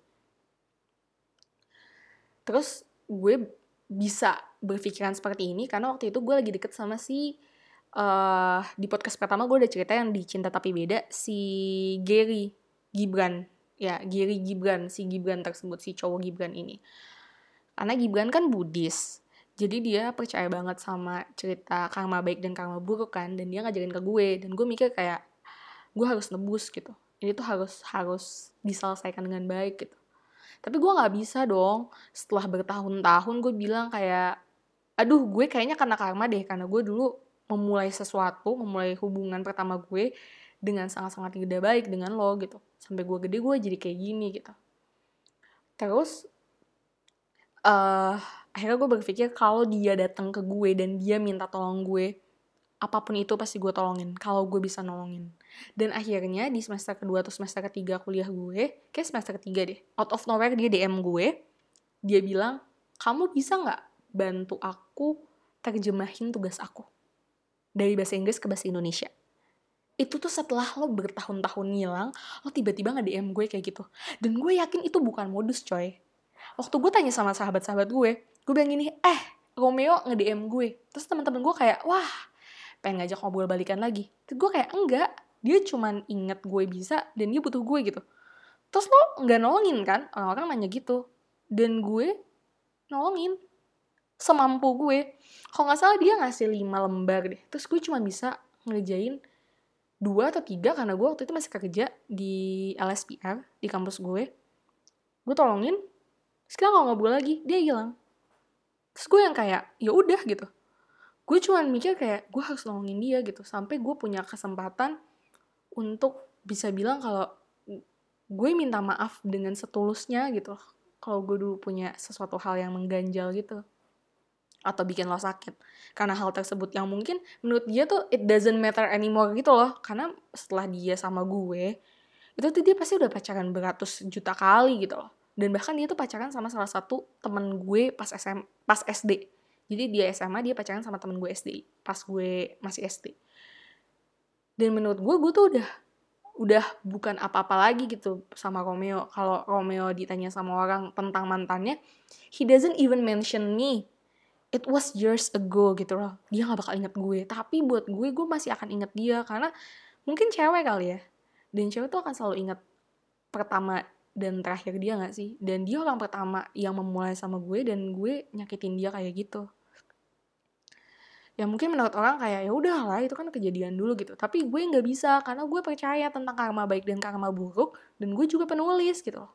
Terus gue bisa berpikiran seperti ini karena waktu itu gue lagi deket sama si uh, di podcast pertama gue udah cerita yang di Cinta Tapi Beda si Gary Gibran ya Gary Gibran si Gibran tersebut si cowok Gibran ini karena Gibran kan Buddhis. Jadi dia percaya banget sama cerita karma baik dan karma buruk kan. Dan dia ngajarin ke gue. Dan gue mikir kayak, gue harus nebus gitu. Ini tuh harus harus diselesaikan dengan baik gitu. Tapi gue gak bisa dong. Setelah bertahun-tahun gue bilang kayak, aduh gue kayaknya karena karma deh. Karena gue dulu memulai sesuatu, memulai hubungan pertama gue dengan sangat-sangat tidak baik dengan lo gitu. Sampai gue gede gue jadi kayak gini gitu. Terus uh, akhirnya gue berpikir kalau dia datang ke gue dan dia minta tolong gue apa pun itu pasti gue tolongin kalau gue bisa nolongin. Dan akhirnya di semester kedua atau semester ketiga kuliah gue kayak semester ketiga deh out of nowhere dia DM gue dia bilang kamu bisa nggak bantu aku terjemahin tugas aku dari bahasa Inggris ke bahasa Indonesia? Itu tuh setelah lo bertahun-tahun ngilang lo tiba-tiba nge DM gue kayak gitu. Dan gue yakin itu bukan modus coy waktu gue tanya sama sahabat-sahabat gue gue bilang gini eh Romeo nge-DM gue. Terus teman-teman gue kayak wah pengen ngajak ngobrol balikan lagi. Terus gue kayak enggak dia cuman inget gue bisa dan dia butuh gue gitu. Terus lo nggak nolongin kan? Orang-orang nanya gitu. Dan gue nolongin. Semampu gue. Kalau nggak salah dia ngasih lima lembar deh. Terus gue cuma bisa ngerjain dua atau tiga karena gue waktu itu masih kerja di LSPR di kampus gue. Gue tolongin sekarang kalau ngobrol lagi dia hilang. Terus gue yang kayak ya udah gitu. Gue cuman mikir kayak gue harus nolongin dia gitu. Sampai gue punya kesempatan untuk bisa bilang kalau gue minta maaf dengan setulusnya gitu. Kalau gue dulu punya sesuatu hal yang mengganjal gitu. Atau bikin lo sakit. Karena hal tersebut yang mungkin menurut dia tuh it doesn't matter anymore gitu loh. Karena setelah dia sama gue itu tuh dia pasti udah pacaran beratus juta kali gitu loh dan bahkan dia tuh pacaran sama salah satu temen gue pas SM pas SD jadi dia SMA dia pacaran sama temen gue SD pas gue masih SD dan menurut gue gue tuh udah udah bukan apa-apa lagi gitu sama Romeo. Kalau Romeo ditanya sama orang tentang mantannya he doesn't even mention me. It was years ago gitu loh. Dia gak bakal inget gue. Tapi buat gue gue masih akan inget dia. Karena mungkin cewek kali ya. Dan cewek tuh akan selalu inget pertama dan terakhir dia gak sih? Dan dia orang pertama yang memulai sama gue dan gue nyakitin dia kayak gitu. Ya mungkin menurut orang kayak ya udah lah itu kan kejadian dulu gitu. Tapi gue nggak bisa karena gue percaya tentang karma baik dan karma buruk dan gue juga penulis gitu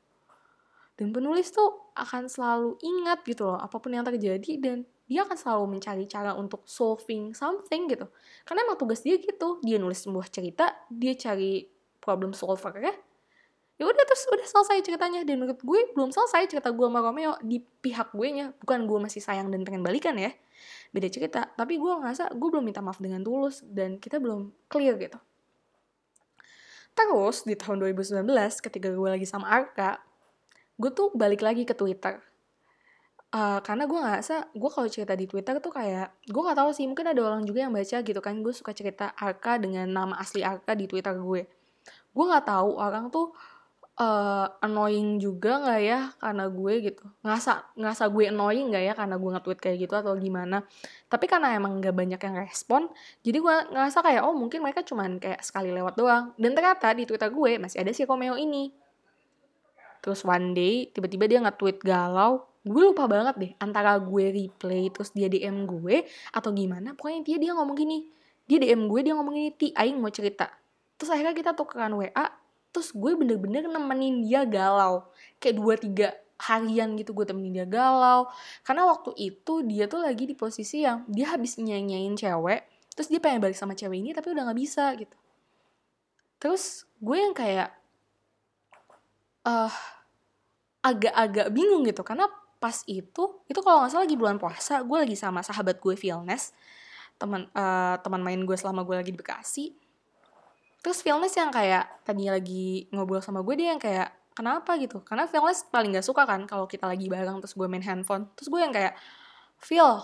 dan penulis tuh akan selalu ingat gitu loh apa pun yang terjadi dan dia akan selalu mencari cara untuk solving something gitu. Karena emang tugas dia gitu. Dia nulis sebuah cerita dia cari problem solver ya ya udah terus udah selesai ceritanya. Dan menurut gue belum selesai cerita gue sama Romeo di pihak gue nya bukan gue masih sayang dan pengen balikan ya. Beda cerita. Tapi gue ngerasa gue belum minta maaf dengan tulus dan kita belum clear gitu. Terus di tahun 2019 ketika gue lagi sama Arka gue tuh balik lagi ke Twitter. Uh, karena gue ngerasa gue kalau cerita di Twitter tuh kayak gue nggak tahu sih mungkin ada orang juga yang baca gitu kan. Gue suka cerita Arka dengan nama asli Arka di Twitter gue. Gue nggak tahu orang tuh uh, annoying juga nggak ya karena gue gitu? Ngasa ngasa gue annoying nggak ya karena gue nge-tweet kayak gitu atau gimana? Tapi karena emang nggak banyak yang respon jadi gue ngerasa kayak oh mungkin mereka cuman kayak sekali lewat doang. Dan ternyata di twitter gue masih ada si Romeo ini. Terus one day tiba-tiba dia nge-tweet galau. Gue lupa banget deh antara gue replay terus dia DM gue atau gimana. Pokoknya dia dia ngomong gini. Dia DM gue dia ngomong gini ti aing mau cerita. Terus akhirnya kita tukeran WA terus gue bener-bener nemenin dia galau. Kayak dua tiga harian gitu gue temenin dia galau. Karena waktu itu dia tuh lagi di posisi yang dia habis nyanyain cewek terus dia pengen balik sama cewek ini tapi udah nggak bisa gitu. Terus gue yang kayak uh, agak-agak bingung gitu. Karena pas itu itu kalau nggak salah lagi bulan puasa gue lagi sama sahabat gue Vilnes teman uh, teman main gue selama gue lagi di Bekasi terus Feelness yang kayak tadi lagi ngobrol sama gue dia yang kayak kenapa? gitu. Karena Feelness paling gak suka kan kalau kita lagi bareng terus gue main handphone. Terus gue yang kayak feel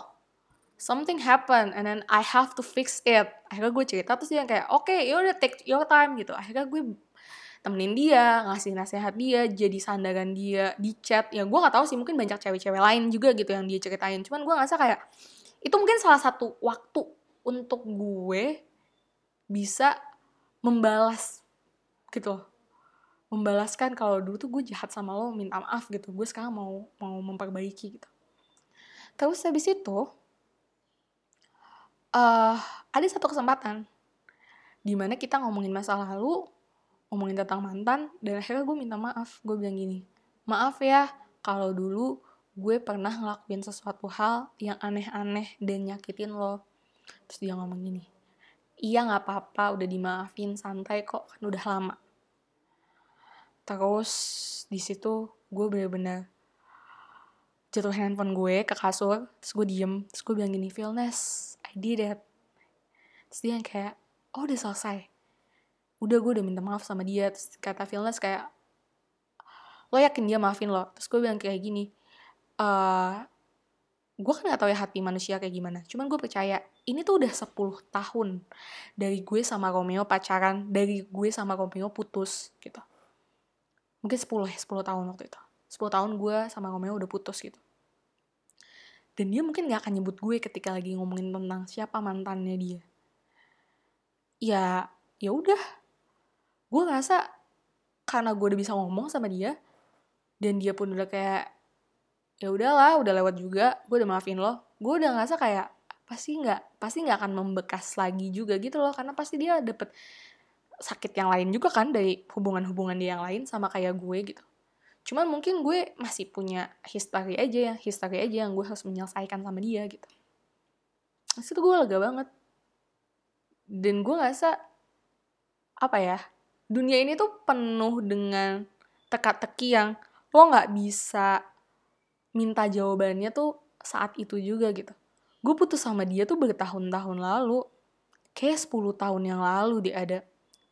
something happen and then I have to fix it. Akhirnya gue cerita terus dia yang kayak oke okay, yaudah take your time gitu. Akhirnya gue temenin dia ngasih nasihat dia jadi sandaran dia di chat. Ya gue nggak tahu sih mungkin banyak cewek-cewek lain juga gitu yang dia ceritain. Cuman gue ngerasa kayak itu mungkin salah satu waktu untuk gue bisa membalas gitu loh. Membalaskan kalau dulu tuh gue jahat sama lo minta maaf gitu. Gue sekarang mau mau memperbaiki gitu. Terus habis itu uh, ada satu kesempatan di mana kita ngomongin masa lalu ngomongin tentang mantan dan akhirnya gue minta maaf. Gue bilang gini maaf ya kalau dulu gue pernah ngelakuin sesuatu hal yang aneh-aneh dan nyakitin lo. Terus dia ngomong gini iya nggak apa-apa udah dimaafin santai kok kan udah lama. Terus di situ gue bener-bener jatuh handphone gue ke kasur terus gue diem terus gue bilang gini Philness I did it. Terus dia yang kayak oh udah selesai. Udah gue udah minta maaf sama dia terus kata Philness kayak lo yakin dia maafin lo? Terus gue bilang kayak gini uh, gue kan gak tau ya hati manusia kayak gimana. Cuman gue percaya ini tuh udah 10 tahun dari gue sama Romeo pacaran dari gue sama Romeo putus gitu. Mungkin 10 ya 10 tahun waktu itu. 10 tahun gue sama Romeo udah putus gitu. Dan dia mungkin gak akan nyebut gue ketika lagi ngomongin tentang siapa mantannya dia. Ya ya udah. Gue ngerasa karena gue udah bisa ngomong sama dia dan dia pun udah kayak ya udahlah udah lewat juga gue udah maafin lo. Gue udah ngerasa kayak pasti nggak pasti nggak akan membekas lagi juga gitu loh karena pasti dia dapet sakit yang lain juga kan dari hubungan-hubungan dia yang lain sama kayak gue gitu. Cuman mungkin gue masih punya history aja ya history aja yang gue harus menyelesaikan sama dia gitu. Itu gue lega banget. Dan gue ngerasa apa ya dunia ini tuh penuh dengan teka-teki yang lo nggak bisa minta jawabannya tuh saat itu juga gitu. Gue putus sama dia tuh bertahun-tahun lalu. Kayak 10 tahun yang lalu dia ada.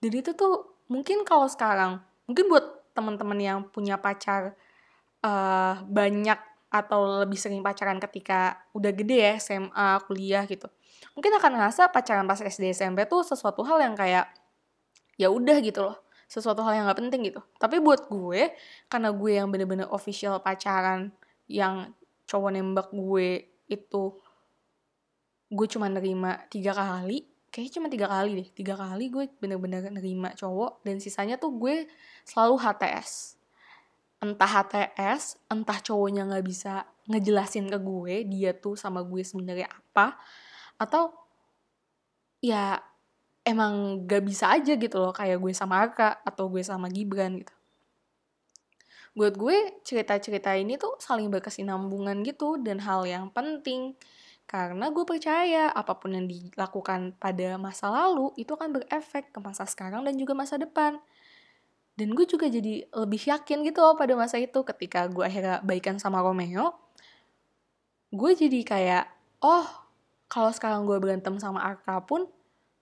Dan itu tuh mungkin kalau sekarang mungkin buat teman-teman yang punya pacar uh, banyak atau lebih sering pacaran ketika udah gede ya SMA kuliah gitu. Mungkin akan ngerasa pacaran pas SD SMP tuh sesuatu hal yang kayak ya udah gitu loh. Sesuatu hal yang gak penting gitu. Tapi buat gue karena gue yang bener-bener official pacaran yang cowok nembak gue itu gue cuma nerima tiga kali kayaknya cuma tiga kali deh tiga kali gue bener-bener nerima cowok dan sisanya tuh gue selalu HTS entah HTS entah cowoknya nggak bisa ngejelasin ke gue dia tuh sama gue sebenarnya apa atau ya emang gak bisa aja gitu loh kayak gue sama Arka atau gue sama Gibran gitu buat gue cerita-cerita ini tuh saling berkesinambungan gitu dan hal yang penting. Karena gue percaya apa pun yang dilakukan pada masa lalu itu akan berefek ke masa sekarang dan juga masa depan. Dan gue juga jadi lebih yakin gitu loh pada masa itu. Ketika gue akhirnya baikan sama Romeo gue jadi kayak oh kalau sekarang gue berantem sama Arka pun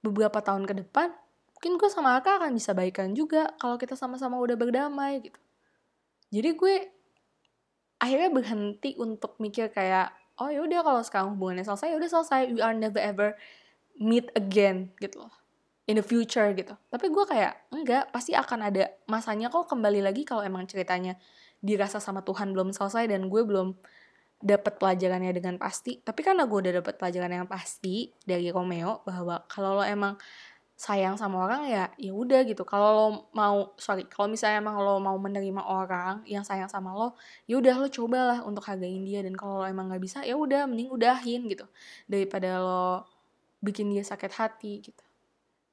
beberapa tahun ke depan mungkin gue sama Arka akan bisa baikan juga kalau kita sama-sama udah berdamai gitu jadi gue akhirnya berhenti untuk mikir kayak oh yaudah kalau sekarang hubungannya selesai yaudah selesai. We are never ever meet again gitu loh. In the future gitu. Tapi gue kayak enggak pasti akan ada masanya kok kembali lagi kalau emang ceritanya dirasa sama Tuhan belum selesai dan gue belum dapat pelajarannya dengan pasti. Tapi karena gue udah dapat pelajaran yang pasti dari Romeo bahwa kalau lo emang sayang sama orang ya ya udah gitu. Kalau lo mau sorry kalau misalnya emang lo mau menerima orang yang sayang sama lo ya udah lo cobalah untuk hargain dia. Dan kalau lo emang nggak bisa ya udah mending udahin gitu. Daripada lo bikin dia sakit hati gitu.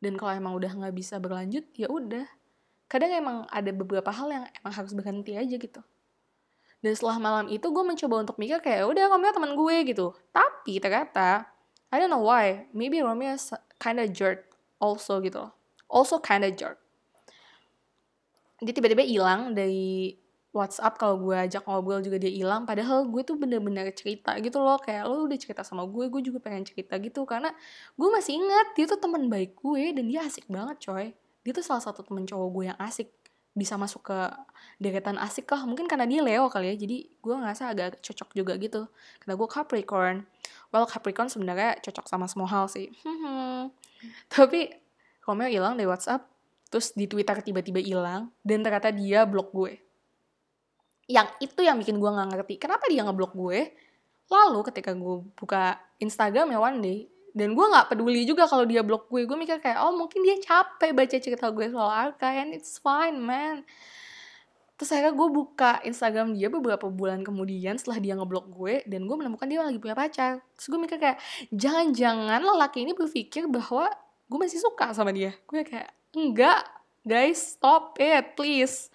Dan kalau emang udah nggak bisa berlanjut ya udah. Kadang emang ada beberapa hal yang emang harus berhenti aja gitu. Dan setelah malam itu gue mencoba untuk mikir kayak udah Romeo teman gue gitu. Tapi ternyata I don't know why maybe Romeo kinda jerk also gitu. Loh also kinda jerk. Dia tiba-tiba hilang dari WhatsApp kalau gue ajak ngobrol juga dia hilang. Padahal gue tuh bener-bener cerita gitu loh. Kayak lo udah cerita sama gue gue juga pengen cerita gitu. Karena gue masih ingat dia tuh teman baik gue dan dia asik banget coy. Dia tuh salah satu temen cowok gue yang asik bisa masuk ke deretan asik kah mungkin karena dia Leo kali ya jadi gue ngerasa agak cocok juga gitu. Karena gue Capricorn. Well Capricorn sebenarnya cocok sama semua hal sih. Tapi Romeo hilang dari WhatsApp terus di Twitter tiba-tiba hilang dan ternyata dia blok gue. Yang itu yang bikin gue nggak ngerti kenapa dia ngeblok gue? Lalu ketika gue buka Instagram ya one day dan gue nggak peduli juga kalau dia blok gue. Gue mikir kayak oh mungkin dia capek baca cerita gue soal Arka and it's fine man. Terus akhirnya gue buka Instagram dia beberapa bulan kemudian setelah dia ngeblok gue dan gue menemukan dia lagi punya pacar. Terus gue mikir kayak jangan-jangan lelaki ini berpikir bahwa gue masih suka sama dia. Gue kayak enggak guys stop it please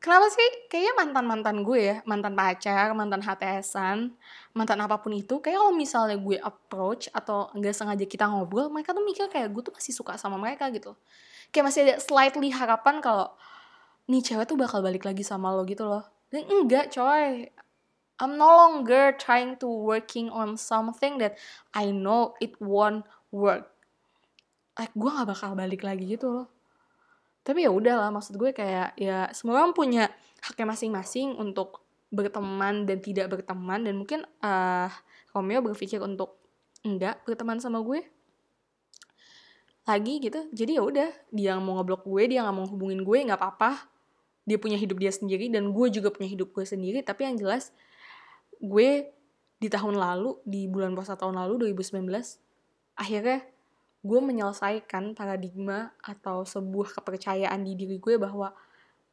kenapa sih? Kayaknya mantan mantan gue ya mantan pacar mantan HTSan mantan apa pun itu kayak kalau misalnya gue approach atau enggak sengaja kita ngobrol mereka tuh mikir kayak gue tuh masih suka sama mereka gitu. Kayak masih ada slightly harapan kalau nih cewek tuh bakal balik lagi sama lo gitu loh. Dan enggak coy. I'm no longer trying to working on something that I know it won't work. Like gue gak bakal balik lagi gitu loh tapi ya udahlah maksud gue kayak ya semua orang punya haknya masing-masing untuk berteman dan tidak berteman dan mungkin uh, Romeo berpikir untuk enggak berteman sama gue lagi gitu. Jadi ya udah dia mau ngeblok gue dia nggak mau hubungin gue nggak apa-apa. Dia punya hidup dia sendiri dan gue juga punya hidup gue sendiri. Tapi yang jelas gue di tahun lalu di bulan puasa tahun lalu 2019 akhirnya gue menyelesaikan paradigma atau sebuah kepercayaan di diri gue bahwa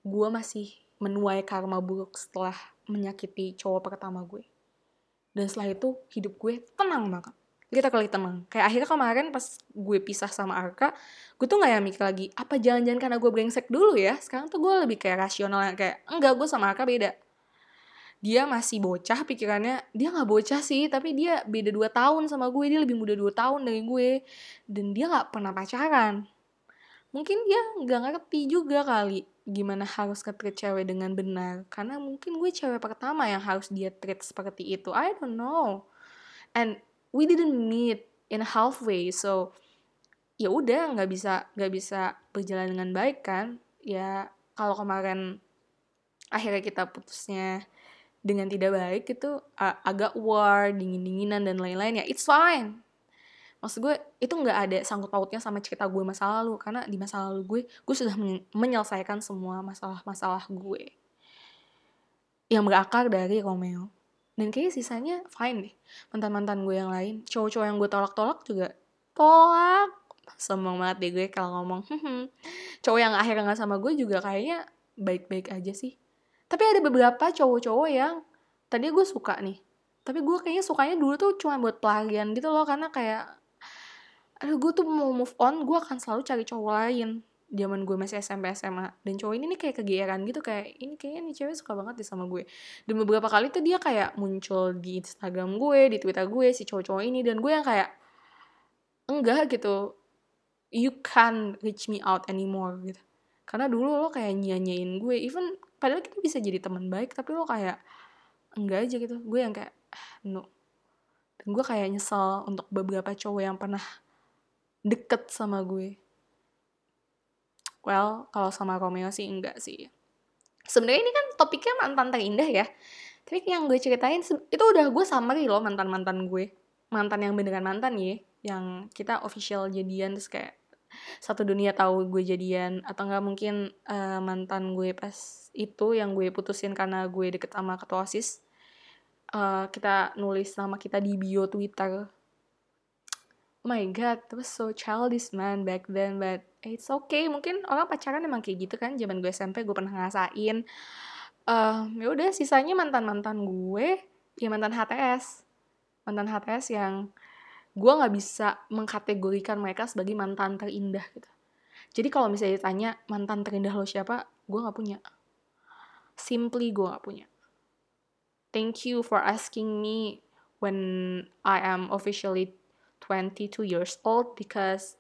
gue masih menuai karma buruk setelah menyakiti cowok pertama gue. Dan setelah itu hidup gue tenang banget. kita kali teman kayak akhirnya kemarin pas gue pisah sama Arka gue tuh nggak yang mikir lagi apa jangan-jangan karena gue brengsek dulu ya sekarang tuh gue lebih kayak rasional kayak enggak gue sama Arka beda dia masih bocah pikirannya dia nggak bocah sih tapi dia beda dua tahun sama gue dia lebih muda dua tahun dari gue. Dan dia nggak pernah pacaran. Mungkin dia nggak ngerti juga kali gimana harus nge-treat cewek dengan benar. Karena mungkin gue cewek pertama yang harus dia treat seperti itu. I don't know. And we didn't meet in halfway so ya udah nggak bisa nggak bisa berjalan dengan baik kan. Ya kalau kemarin akhirnya kita putusnya dengan tidak baik itu agak war dingin-dinginan dan lain-lain ya it's fine. Maksud gue itu nggak ada sangkut pautnya sama cerita gue masa lalu karena di masa lalu gue gue sudah menyelesaikan semua masalah-masalah gue. Yang berakar dari Romeo. Dan kayaknya sisanya fine deh mantan-mantan gue yang lain. Cowok-cowok yang gue tolak-tolak juga tolak. Semang banget deh gue kalau ngomong cowok yang akhirnya nggak sama gue juga kayaknya baik-baik aja sih tapi ada beberapa cowok-cowok yang tadi gue suka nih tapi gue kayaknya sukanya dulu tuh cuma buat pelarian gitu loh karena kayak aduh gue tuh mau move on gue akan selalu cari cowok lain. Zaman gue masih SMP SMA dan cowok ini nih kayak kegeeran gitu kayak ini kayaknya nih cewek suka banget deh sama gue. Dan beberapa kali tuh dia kayak muncul di Instagram gue di Twitter gue si cowok-cowok ini dan gue yang kayak enggak gitu. You can't reach me out anymore gitu. Karena dulu lo kayak nyanyain gue even padahal kita bisa jadi teman baik tapi lo kayak enggak aja gitu. Gue yang kayak ah, no. Dan gue kayak nyesel untuk beberapa cowok yang pernah deket sama gue. Well kalau sama Romeo sih enggak sih. Sebenarnya ini kan topiknya mantan terindah ya. Tapi yang gue ceritain itu udah gue summary loh mantan mantan gue. Mantan yang beneran mantan ya yang kita official jadian terus kayak satu dunia tahu gue jadian atau enggak mungkin uh, mantan gue pas itu yang gue putusin karena gue deket sama ketua osis uh, kita nulis nama kita di bio twitter. Oh my god that was so childish man back then but it's okay. Mungkin orang pacaran emang kayak gitu kan zaman gue SMP gue pernah ngerasain. Uh, ya udah sisanya mantan mantan gue ya mantan HTS mantan HTS yang gue nggak bisa mengkategorikan mereka sebagai mantan terindah gitu. Jadi kalau misalnya ditanya mantan terindah lo siapa? Gue nggak punya. Simply gue nggak punya. Thank you for asking me when I am officially 22 years old because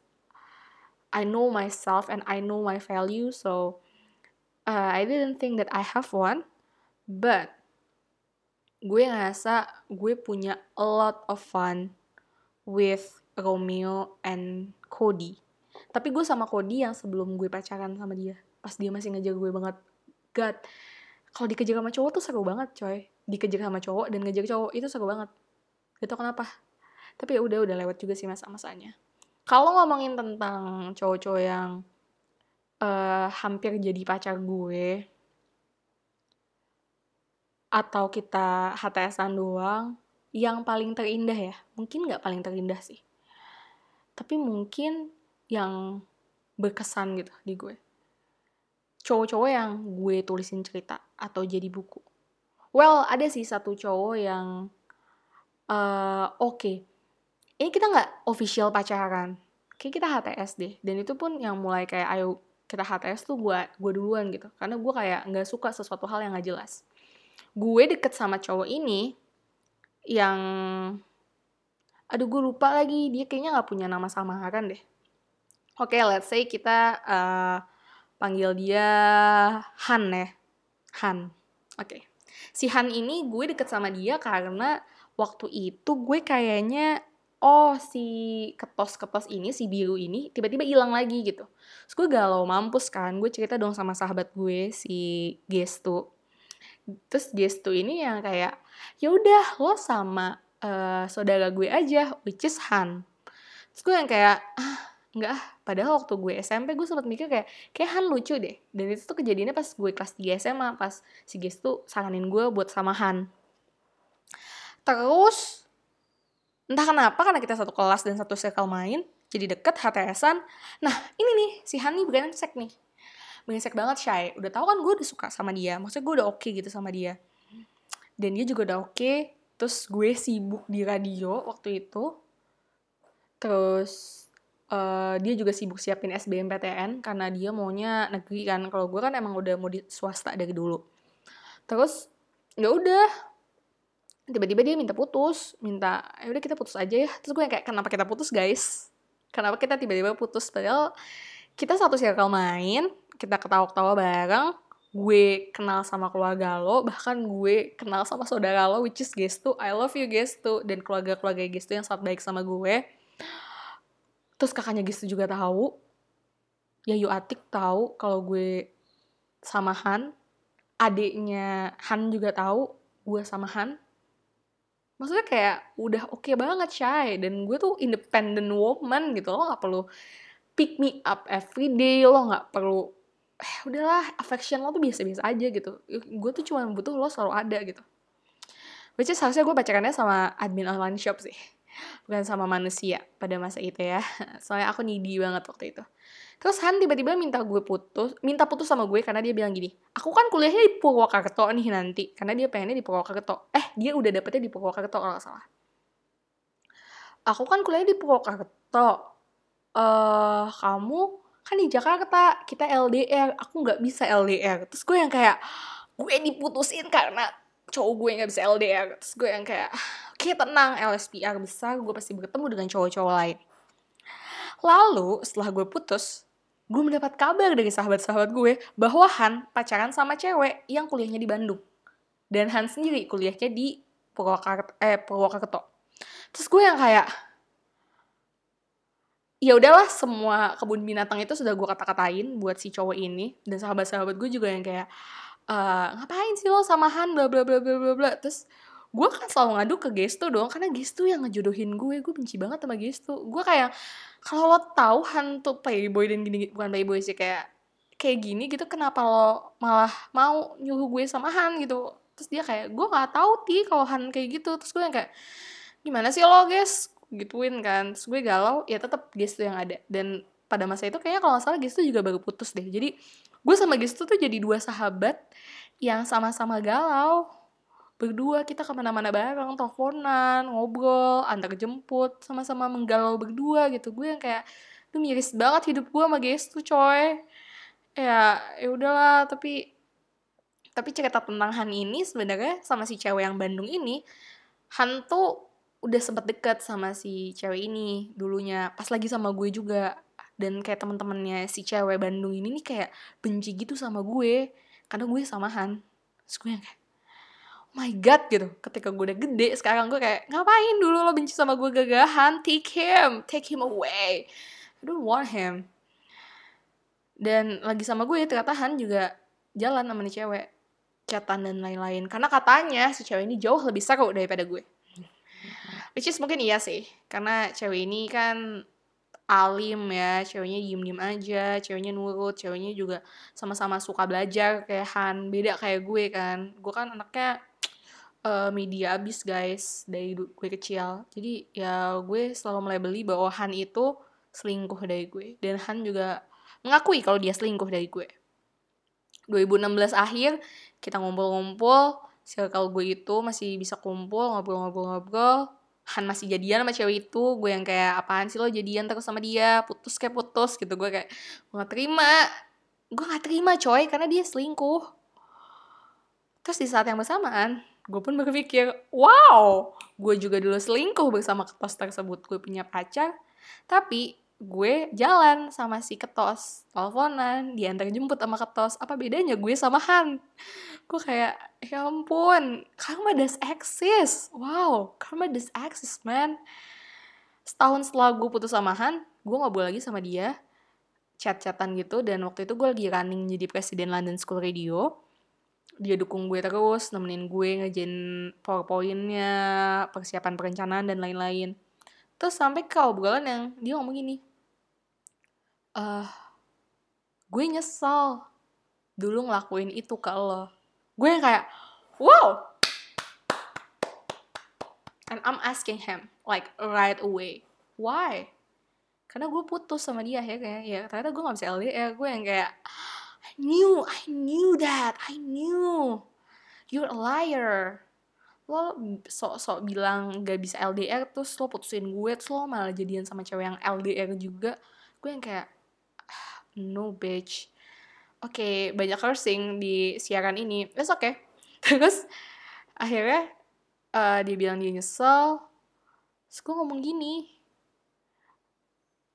I know myself and I know my value so uh, I didn't think that I have one but gue ngerasa gue punya a lot of fun with Romeo and Cody. Tapi gue sama Cody yang sebelum gue pacaran sama dia. Pas dia masih ngejar gue banget. God, kalau dikejar sama cowok tuh seru banget coy. Dikejar sama cowok dan ngejar cowok itu seru banget. Gitu kenapa. Tapi ya udah udah lewat juga sih masa-masanya. Kalau ngomongin tentang cowok-cowok yang uh, hampir jadi pacar gue, atau kita HTSan doang, yang paling terindah ya. Mungkin nggak paling terindah sih. Tapi mungkin yang berkesan gitu di gue. Cowok-cowok yang gue tulisin cerita atau jadi buku. Well ada sih satu cowok yang uh, oke. Okay. ini kita nggak official pacaran. Kayak kita HTS deh. Dan itu pun yang mulai kayak ayo kita HTS tuh gue gue duluan gitu. Karena gue kayak nggak suka sesuatu hal yang nggak jelas. Gue deket sama cowok ini yang aduh gue lupa lagi. Dia kayaknya nggak punya nama samaran deh. Oke okay, let's say kita uh, panggil dia Han ya. Han. Oke. Okay. si Han ini gue deket sama dia karena waktu itu gue kayaknya oh si ketos-ketos ini si biru ini tiba-tiba hilang lagi gitu. Terus gue galau mampus kan. Gue cerita dong sama sahabat gue si Gestu terus Gestu ini yang kayak ya udah lo sama uh, saudara gue aja which is Han. Terus gue yang kayak ah enggak ah. Padahal waktu gue SMP gue sempat mikir kayak kayak Han lucu deh. Dan itu tuh kejadiannya pas gue kelas 3 SMA pas si Ges tuh saranin gue buat sama Han. Terus entah kenapa karena kita satu kelas dan satu circle main jadi deket HTSan nah ini nih si Han nih brengsek nih brengsek banget shy udah tahu kan gue udah suka sama dia. Maksudnya gue udah oke okay gitu sama dia. Dan dia juga udah oke. Okay. terus gue sibuk di radio waktu itu. Terus uh, dia juga sibuk siapin SBMPTN karena dia maunya negeri kan. Kalau gue kan emang udah mau di swasta dari dulu. Terus ya udah. Tiba-tiba dia minta putus. Minta ya udah kita putus aja ya. Terus gue kayak kenapa kita putus guys? Kenapa kita tiba-tiba putus? Padahal kita satu circle main kita ketawa-ketawa bareng gue kenal sama keluarga lo bahkan gue kenal sama saudara lo which is Gestu I love you Gestu dan keluarga-keluarga Gestu yang sangat baik sama gue. Terus kakaknya Gestu juga tahu. Yayu Atik tahu kalau gue sama Han. Adiknya Han juga tahu gue sama Han. Maksudnya kayak udah oke okay banget Shay. Dan gue tuh independent woman gitu. Lo nggak perlu pick me up every day. Lo nggak perlu eh udahlah affection lo tuh biasa-biasa aja gitu. Gue tuh cuma butuh lo selalu ada gitu. Which is harusnya gue pacarannya sama admin online shop sih bukan sama manusia pada masa itu ya. Soalnya aku needy banget waktu itu. Terus Han tiba-tiba minta gue putus minta putus sama gue karena dia bilang gini aku kan kuliahnya di Purwokerto nih nanti karena dia pengennya di Purwokerto. Eh dia udah dapetnya di Purwokerto kalau gak salah. Aku kan kuliahnya di Purwokerto. Eh uh, kamu kan di Jakarta kita LDR aku nggak bisa LDR terus gue yang kayak gue diputusin karena cowok gue nggak bisa LDR terus gue yang kayak oke okay, tenang LSPR besar gue pasti bertemu dengan cowok-cowok lain. Lalu setelah gue putus gue mendapat kabar dari sahabat-sahabat gue bahwa Han pacaran sama cewek yang kuliahnya di Bandung. Dan Han sendiri kuliahnya di Purwokerto eh Purwokerto. Terus gue yang kayak ya udahlah semua kebun binatang itu sudah gue kata-katain buat si cowok ini. Dan sahabat-sahabat gue juga yang kayak e, ngapain sih lo sama Han bla bla bla bla bla bla. Terus gue kan selalu ngadu ke Gesto dong karena Gesto yang ngejodohin gue. Gue benci banget sama Gesto. Gue kayak kalau lo tahu Han tuh playboy dan gini bukan playboy sih kayak kayak gini gitu kenapa lo malah mau nyuruh gue sama Han gitu. Terus dia kayak gue nggak tahu ti kalau Han kayak gitu. Terus gue yang kayak gimana sih lo guys gituin kan. Terus gue galau ya tetap Gestu yang ada. Dan pada masa itu kayaknya kalau salah Gestu juga baru putus deh. Jadi gue sama Gestu tuh jadi dua sahabat yang sama-sama galau. Berdua kita ke mana-mana bareng teleponan ngobrol antar jemput sama-sama menggalau berdua gitu. Gue yang kayak tuh miris banget hidup gue sama Gestu coy. Ya ya udahlah tapi tapi cerita tentang Han ini sebenarnya sama si cewek yang Bandung ini Han tuh udah sempet deket sama si cewek ini dulunya pas lagi sama gue juga. Dan kayak temen-temennya si cewek Bandung ini nih kayak benci gitu sama gue karena gue samahan. Terus gue yang kayak oh my god gitu. Ketika gue udah gede sekarang gue kayak ngapain dulu lo benci sama gue gagahan? Take him take him away. I don't want him. Dan lagi sama gue ternyata Han juga jalan sama nih cewek. Chatan dan lain-lain. Karena katanya si cewek ini jauh lebih seru daripada gue Which is mungkin iya sih, karena cewek ini kan alim ya, ceweknya diem-diem aja, ceweknya nurut, ceweknya juga sama-sama suka belajar kayak Han, beda kayak gue kan. Gue kan anaknya uh, media abis guys dari gue kecil. Jadi ya gue selalu melebeli bahwa Han itu selingkuh dari gue. Dan Han juga mengakui kalau dia selingkuh dari gue. 2016 akhir kita ngumpul-ngumpul, circle gue itu masih bisa kumpul ngobrol-ngobrol-ngobrol Han masih jadian sama cewek itu gue yang kayak apaan sih lo jadian terus sama dia? Putus kayak putus gitu. Gue kayak gue gak terima. Gue gak terima coy karena dia selingkuh. Terus di saat yang bersamaan gue pun berpikir wow gue juga dulu selingkuh bersama ketos tersebut gue punya pacar. Tapi gue jalan sama si ketos teleponan diantar jemput sama ketos. Apa bedanya gue sama Han? Gue kayak ya ampun karma does exist. Wow karma does exist man. Setahun setelah gue putus sama Han gue ngobrol lagi sama dia. Chat-chatan gitu dan waktu itu gue lagi running jadi presiden London School Radio. Dia dukung gue terus nemenin gue ngejen powerpointnya persiapan perencanaan dan lain-lain. Terus sampai ke obrolan yang dia ngomong gini uh, gue nyesel dulu ngelakuin itu ke lo. Gue yang kayak wow! And I'm asking him like right away why? Karena gue putus sama dia ya kayak ya ternyata gue gak bisa LDR gue yang kayak I knew I knew that I knew. You're a liar. Lo sok-sok bilang gak bisa LDR terus lo putusin gue terus lo malah jadian sama cewek yang LDR juga. Gue yang kayak no bitch. Oke okay, banyak cursing di siaran ini. It's okay terus akhirnya uh, dia bilang dia nyesel. Terus gue ngomong gini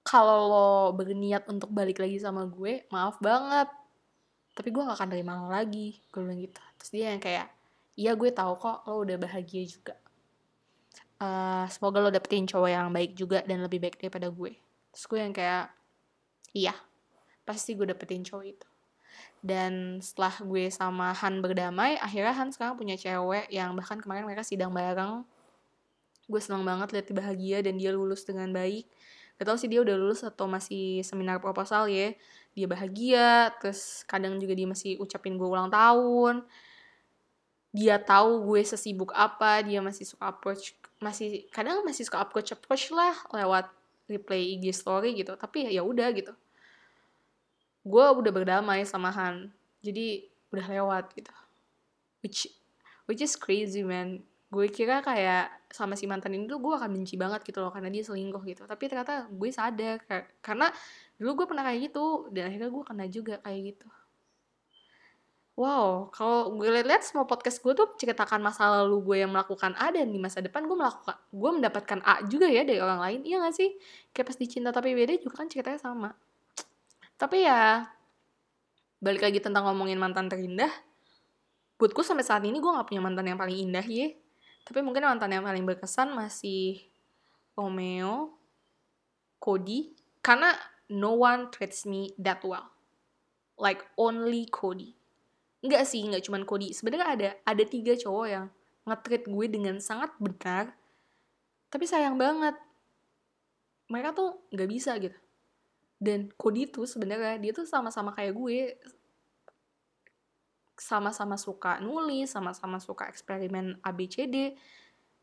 kalau lo berniat untuk balik lagi sama gue maaf banget. Tapi gue gak akan terima lo lagi gue bilang gitu. Terus dia yang kayak iya gue tahu kok lo udah bahagia juga. Uh, semoga lo dapetin cowok yang baik juga dan lebih baik daripada gue. Terus gue yang kayak iya pasti gue dapetin cowok itu. Dan setelah gue sama Han berdamai akhirnya Han sekarang punya cewek yang bahkan kemarin mereka sidang bareng. Gue senang banget lihat bahagia dan dia lulus dengan baik. Gak tau sih dia udah lulus atau masih seminar proposal ya. Dia bahagia terus kadang juga dia masih ucapin gue ulang tahun. Dia tahu gue sesibuk apa dia masih suka approach masih kadang masih suka approach approach lah lewat replay IG story gitu. Tapi ya udah gitu gue udah berdamai sama Han jadi udah lewat gitu which which is crazy man gue kira kayak sama si mantan ini tuh gue akan benci banget gitu loh karena dia selingkuh gitu tapi ternyata gue sadar karena dulu gue pernah kayak gitu dan akhirnya gue kena juga kayak gitu Wow, kalau gue lihat-lihat semua podcast gue tuh ceritakan masa lalu gue yang melakukan A dan di masa depan gue melakukan gue mendapatkan A juga ya dari orang lain. Iya gak sih? Kayak pas dicinta tapi beda juga kan ceritanya sama. Tapi ya balik lagi tentang ngomongin mantan terindah. Buatku sampai saat ini gue gak punya mantan yang paling indah ya. Tapi mungkin mantan yang paling berkesan masih Romeo, Cody. Karena no one treats me that well. Like only Cody Enggak sih, enggak cuman Cody. Sebenarnya ada ada tiga cowok yang nge gue dengan sangat benar. Tapi sayang banget. Mereka tuh nggak bisa gitu. Dan Cody tuh sebenarnya dia tuh sama-sama kayak gue. Sama-sama suka nulis, sama-sama suka eksperimen ABCD.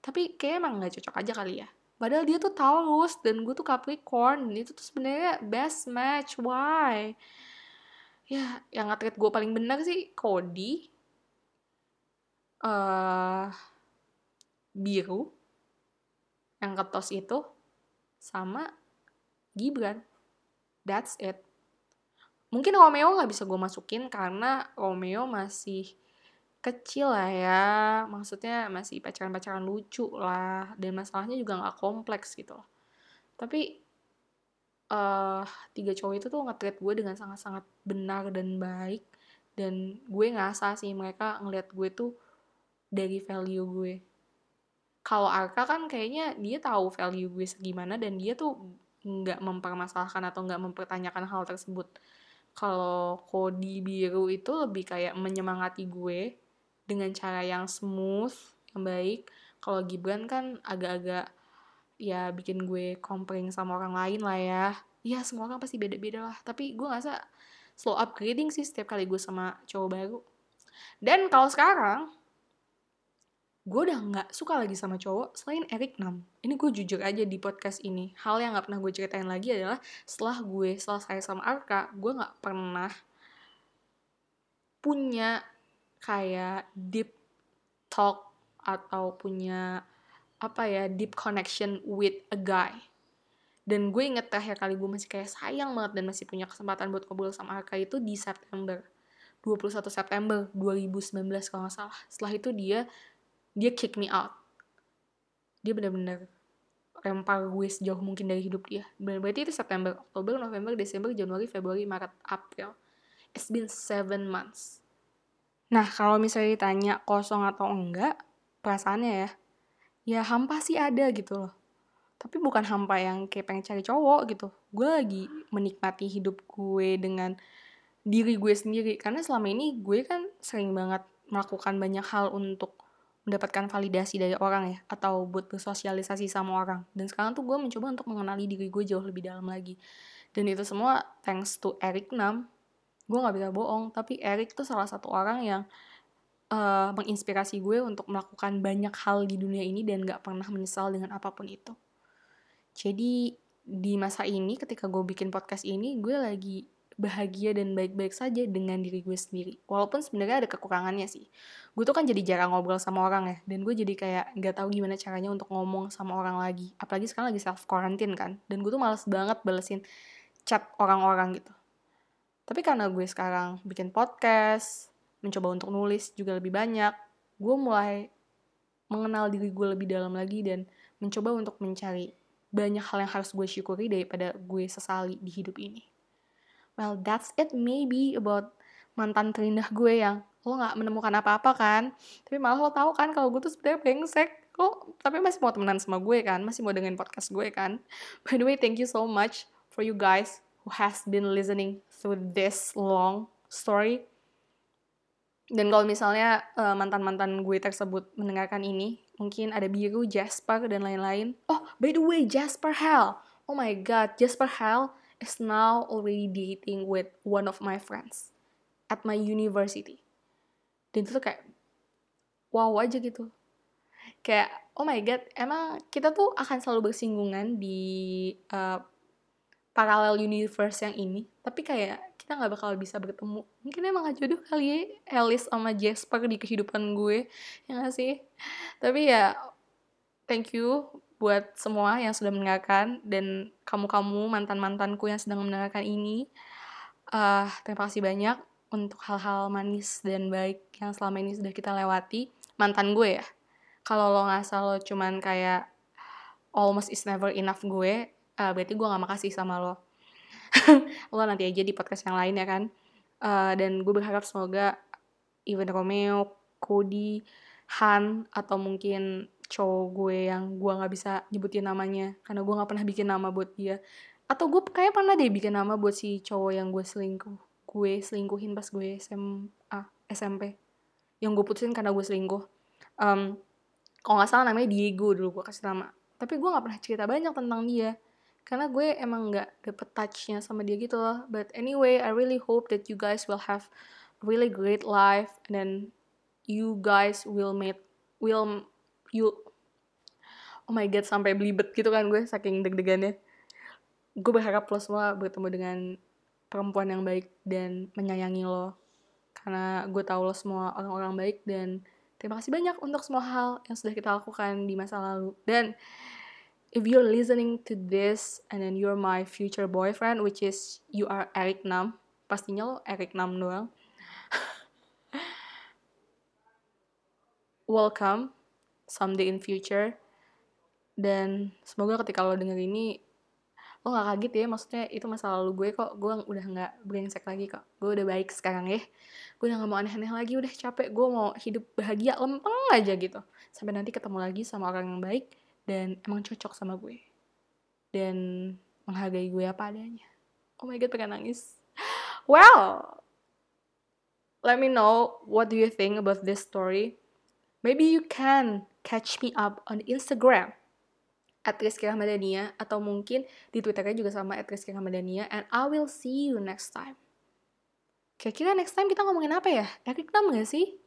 Tapi kayak emang nggak cocok aja kali ya. Padahal dia tuh Taurus dan gue tuh Capricorn. Itu tuh sebenarnya best match. Why? ya yang atlet gue paling benar sih Cody uh, biru yang ketos itu sama Gibran that's it. Mungkin Romeo nggak bisa gue masukin karena Romeo masih kecil lah ya. Maksudnya masih pacaran-pacaran lucu lah. Dan masalahnya juga nggak kompleks gitu. Loh tapi uh, tiga cowok itu tuh nge gue dengan sangat-sangat benar dan baik. Dan gue ngerasa sih mereka ngeliat gue tuh dari value gue. Kalau Arka kan kayaknya dia tahu value gue segimana dan dia tuh nggak mempermasalahkan atau nggak mempertanyakan hal tersebut. Kalau Kodi biru itu lebih kayak menyemangati gue dengan cara yang smooth yang baik. Kalau Gibran kan agak-agak ya bikin gue comparing sama orang lain lah ya. Ya semua orang pasti beda-beda lah. Tapi gue ngerasa slow upgrading sih setiap kali gue sama cowok baru. Dan kalau sekarang gue udah nggak suka lagi sama cowok selain Eric Nam. Ini gue jujur aja di podcast ini. Hal yang nggak pernah gue ceritain lagi adalah setelah gue selesai sama Arka, gue nggak pernah punya kayak deep talk atau punya apa ya deep connection with a guy dan gue inget terakhir kali gue masih kayak sayang banget dan masih punya kesempatan buat ngobrol sama Arka itu di September 21 September 2019 kalau nggak salah setelah itu dia dia kick me out. Dia benar-benar lempar gue sejauh mungkin dari hidup dia. Berarti itu September Oktober November Desember Januari Februari Maret April. It's been seven months. Nah kalau misalnya ditanya kosong atau enggak perasaannya ya ya hampa sih ada gitu loh. Tapi bukan hampa yang kayak pengen cari cowok gitu. Gue lagi menikmati hidup gue dengan diri gue sendiri. Karena selama ini gue kan sering banget melakukan banyak hal untuk mendapatkan validasi dari orang ya atau buat bersosialisasi sama orang. Dan sekarang tuh gue mencoba untuk mengenali diri gue jauh lebih dalam lagi. Dan itu semua thanks to Eric Nam. Gue nggak bisa bohong tapi Eric tuh salah satu orang yang uh, menginspirasi gue untuk melakukan banyak hal di dunia ini dan gak pernah menyesal dengan apa pun itu. Jadi di masa ini ketika gue bikin podcast ini gue lagi bahagia dan baik-baik saja dengan diri gue sendiri. Walaupun sebenarnya ada kekurangannya sih. Gue tuh kan jadi jarang ngobrol sama orang ya, dan gue jadi kayak nggak tahu gimana caranya untuk ngomong sama orang lagi. Apalagi sekarang lagi self quarantine kan, dan gue tuh males banget balesin chat orang-orang gitu. Tapi karena gue sekarang bikin podcast, mencoba untuk nulis juga lebih banyak, gue mulai mengenal diri gue lebih dalam lagi dan mencoba untuk mencari banyak hal yang harus gue syukuri daripada gue sesali di hidup ini well that's it maybe about mantan terindah gue yang lo nggak menemukan apa-apa kan. Tapi malah lo tahu kan kalau gue tuh sebenarnya brengsek. Lo tapi masih mau temenan sama gue kan masih mau dengerin podcast gue kan. By the way thank you so much for you guys who has been listening through this long story. Dan kalau misalnya uh, mantan-mantan gue tersebut mendengarkan ini mungkin ada biru Jasper dan lain-lain. Oh by the way Jasper Hell. Oh my god Jasper Hell is now already dating with one of my friends at my university. Dan itu tuh kayak wow aja gitu. Kayak oh my god, emang kita tuh akan selalu bersinggungan di uh, paralel universe yang ini, tapi kayak kita nggak bakal bisa bertemu. Mungkin emang gak jodoh kali ya Alice sama Jasper di kehidupan gue, ya gak sih? Tapi ya thank you buat semua yang sudah mendengarkan dan kamu-kamu mantan-mantanku yang sedang mendengarkan ini. Uh, terima kasih banyak untuk hal-hal manis dan baik yang selama ini sudah kita lewati. Mantan gue ya. Kalau lo ngasal lo cuman kayak almost is never enough gue, uh, berarti gue gak makasih sama lo. lo nanti aja di podcast yang lain ya kan. Uh, dan gue berharap semoga Ivan Romeo, Cody, Han, atau mungkin cowok gue yang gue nggak bisa nyebutin namanya karena gue nggak pernah bikin nama buat dia. Atau gue kayak pernah deh bikin nama buat si cowok yang gue selingkuh gue selingkuhin pas gue SMA SMP yang gue putusin karena gue selingkuh. Um, kalau nggak salah namanya Diego dulu gue kasih nama. Tapi gue nggak pernah cerita banyak tentang dia karena gue emang nggak dapet touchnya sama dia gitu loh. But anyway I really hope that you guys will have really great life and then you guys will meet will you oh my god sampai belibet gitu kan gue saking deg-degannya. Gue berharap lo semua bertemu dengan perempuan yang baik dan menyayangi lo. Karena gue tahu lo semua orang-orang baik dan terima kasih banyak untuk semua hal yang sudah kita lakukan di masa lalu. Dan if you're listening to this and then you're my future boyfriend which is you are Eric Nam pastinya lo Eric Nam doang. Welcome someday in future. Dan semoga ketika lo denger ini lo gak kaget ya maksudnya itu masa lalu gue kok. Gue udah gak brengsek lagi kok. Gue udah baik sekarang ya. Gue udah gak mau aneh-aneh lagi udah capek. Gue mau hidup bahagia lempeng aja gitu. Sampai nanti ketemu lagi sama orang yang baik dan emang cocok sama gue. Dan menghargai gue apa adanya. Oh my god pengen nangis. Well let me know what do you think about this story. Maybe you can catch me up on Instagram at Rizky Rahmadania atau mungkin di Twitternya juga sama at Rizky Rahmadania and I will see you next time. Kira-kira next time kita ngomongin apa ya? Erik Nam gak sih?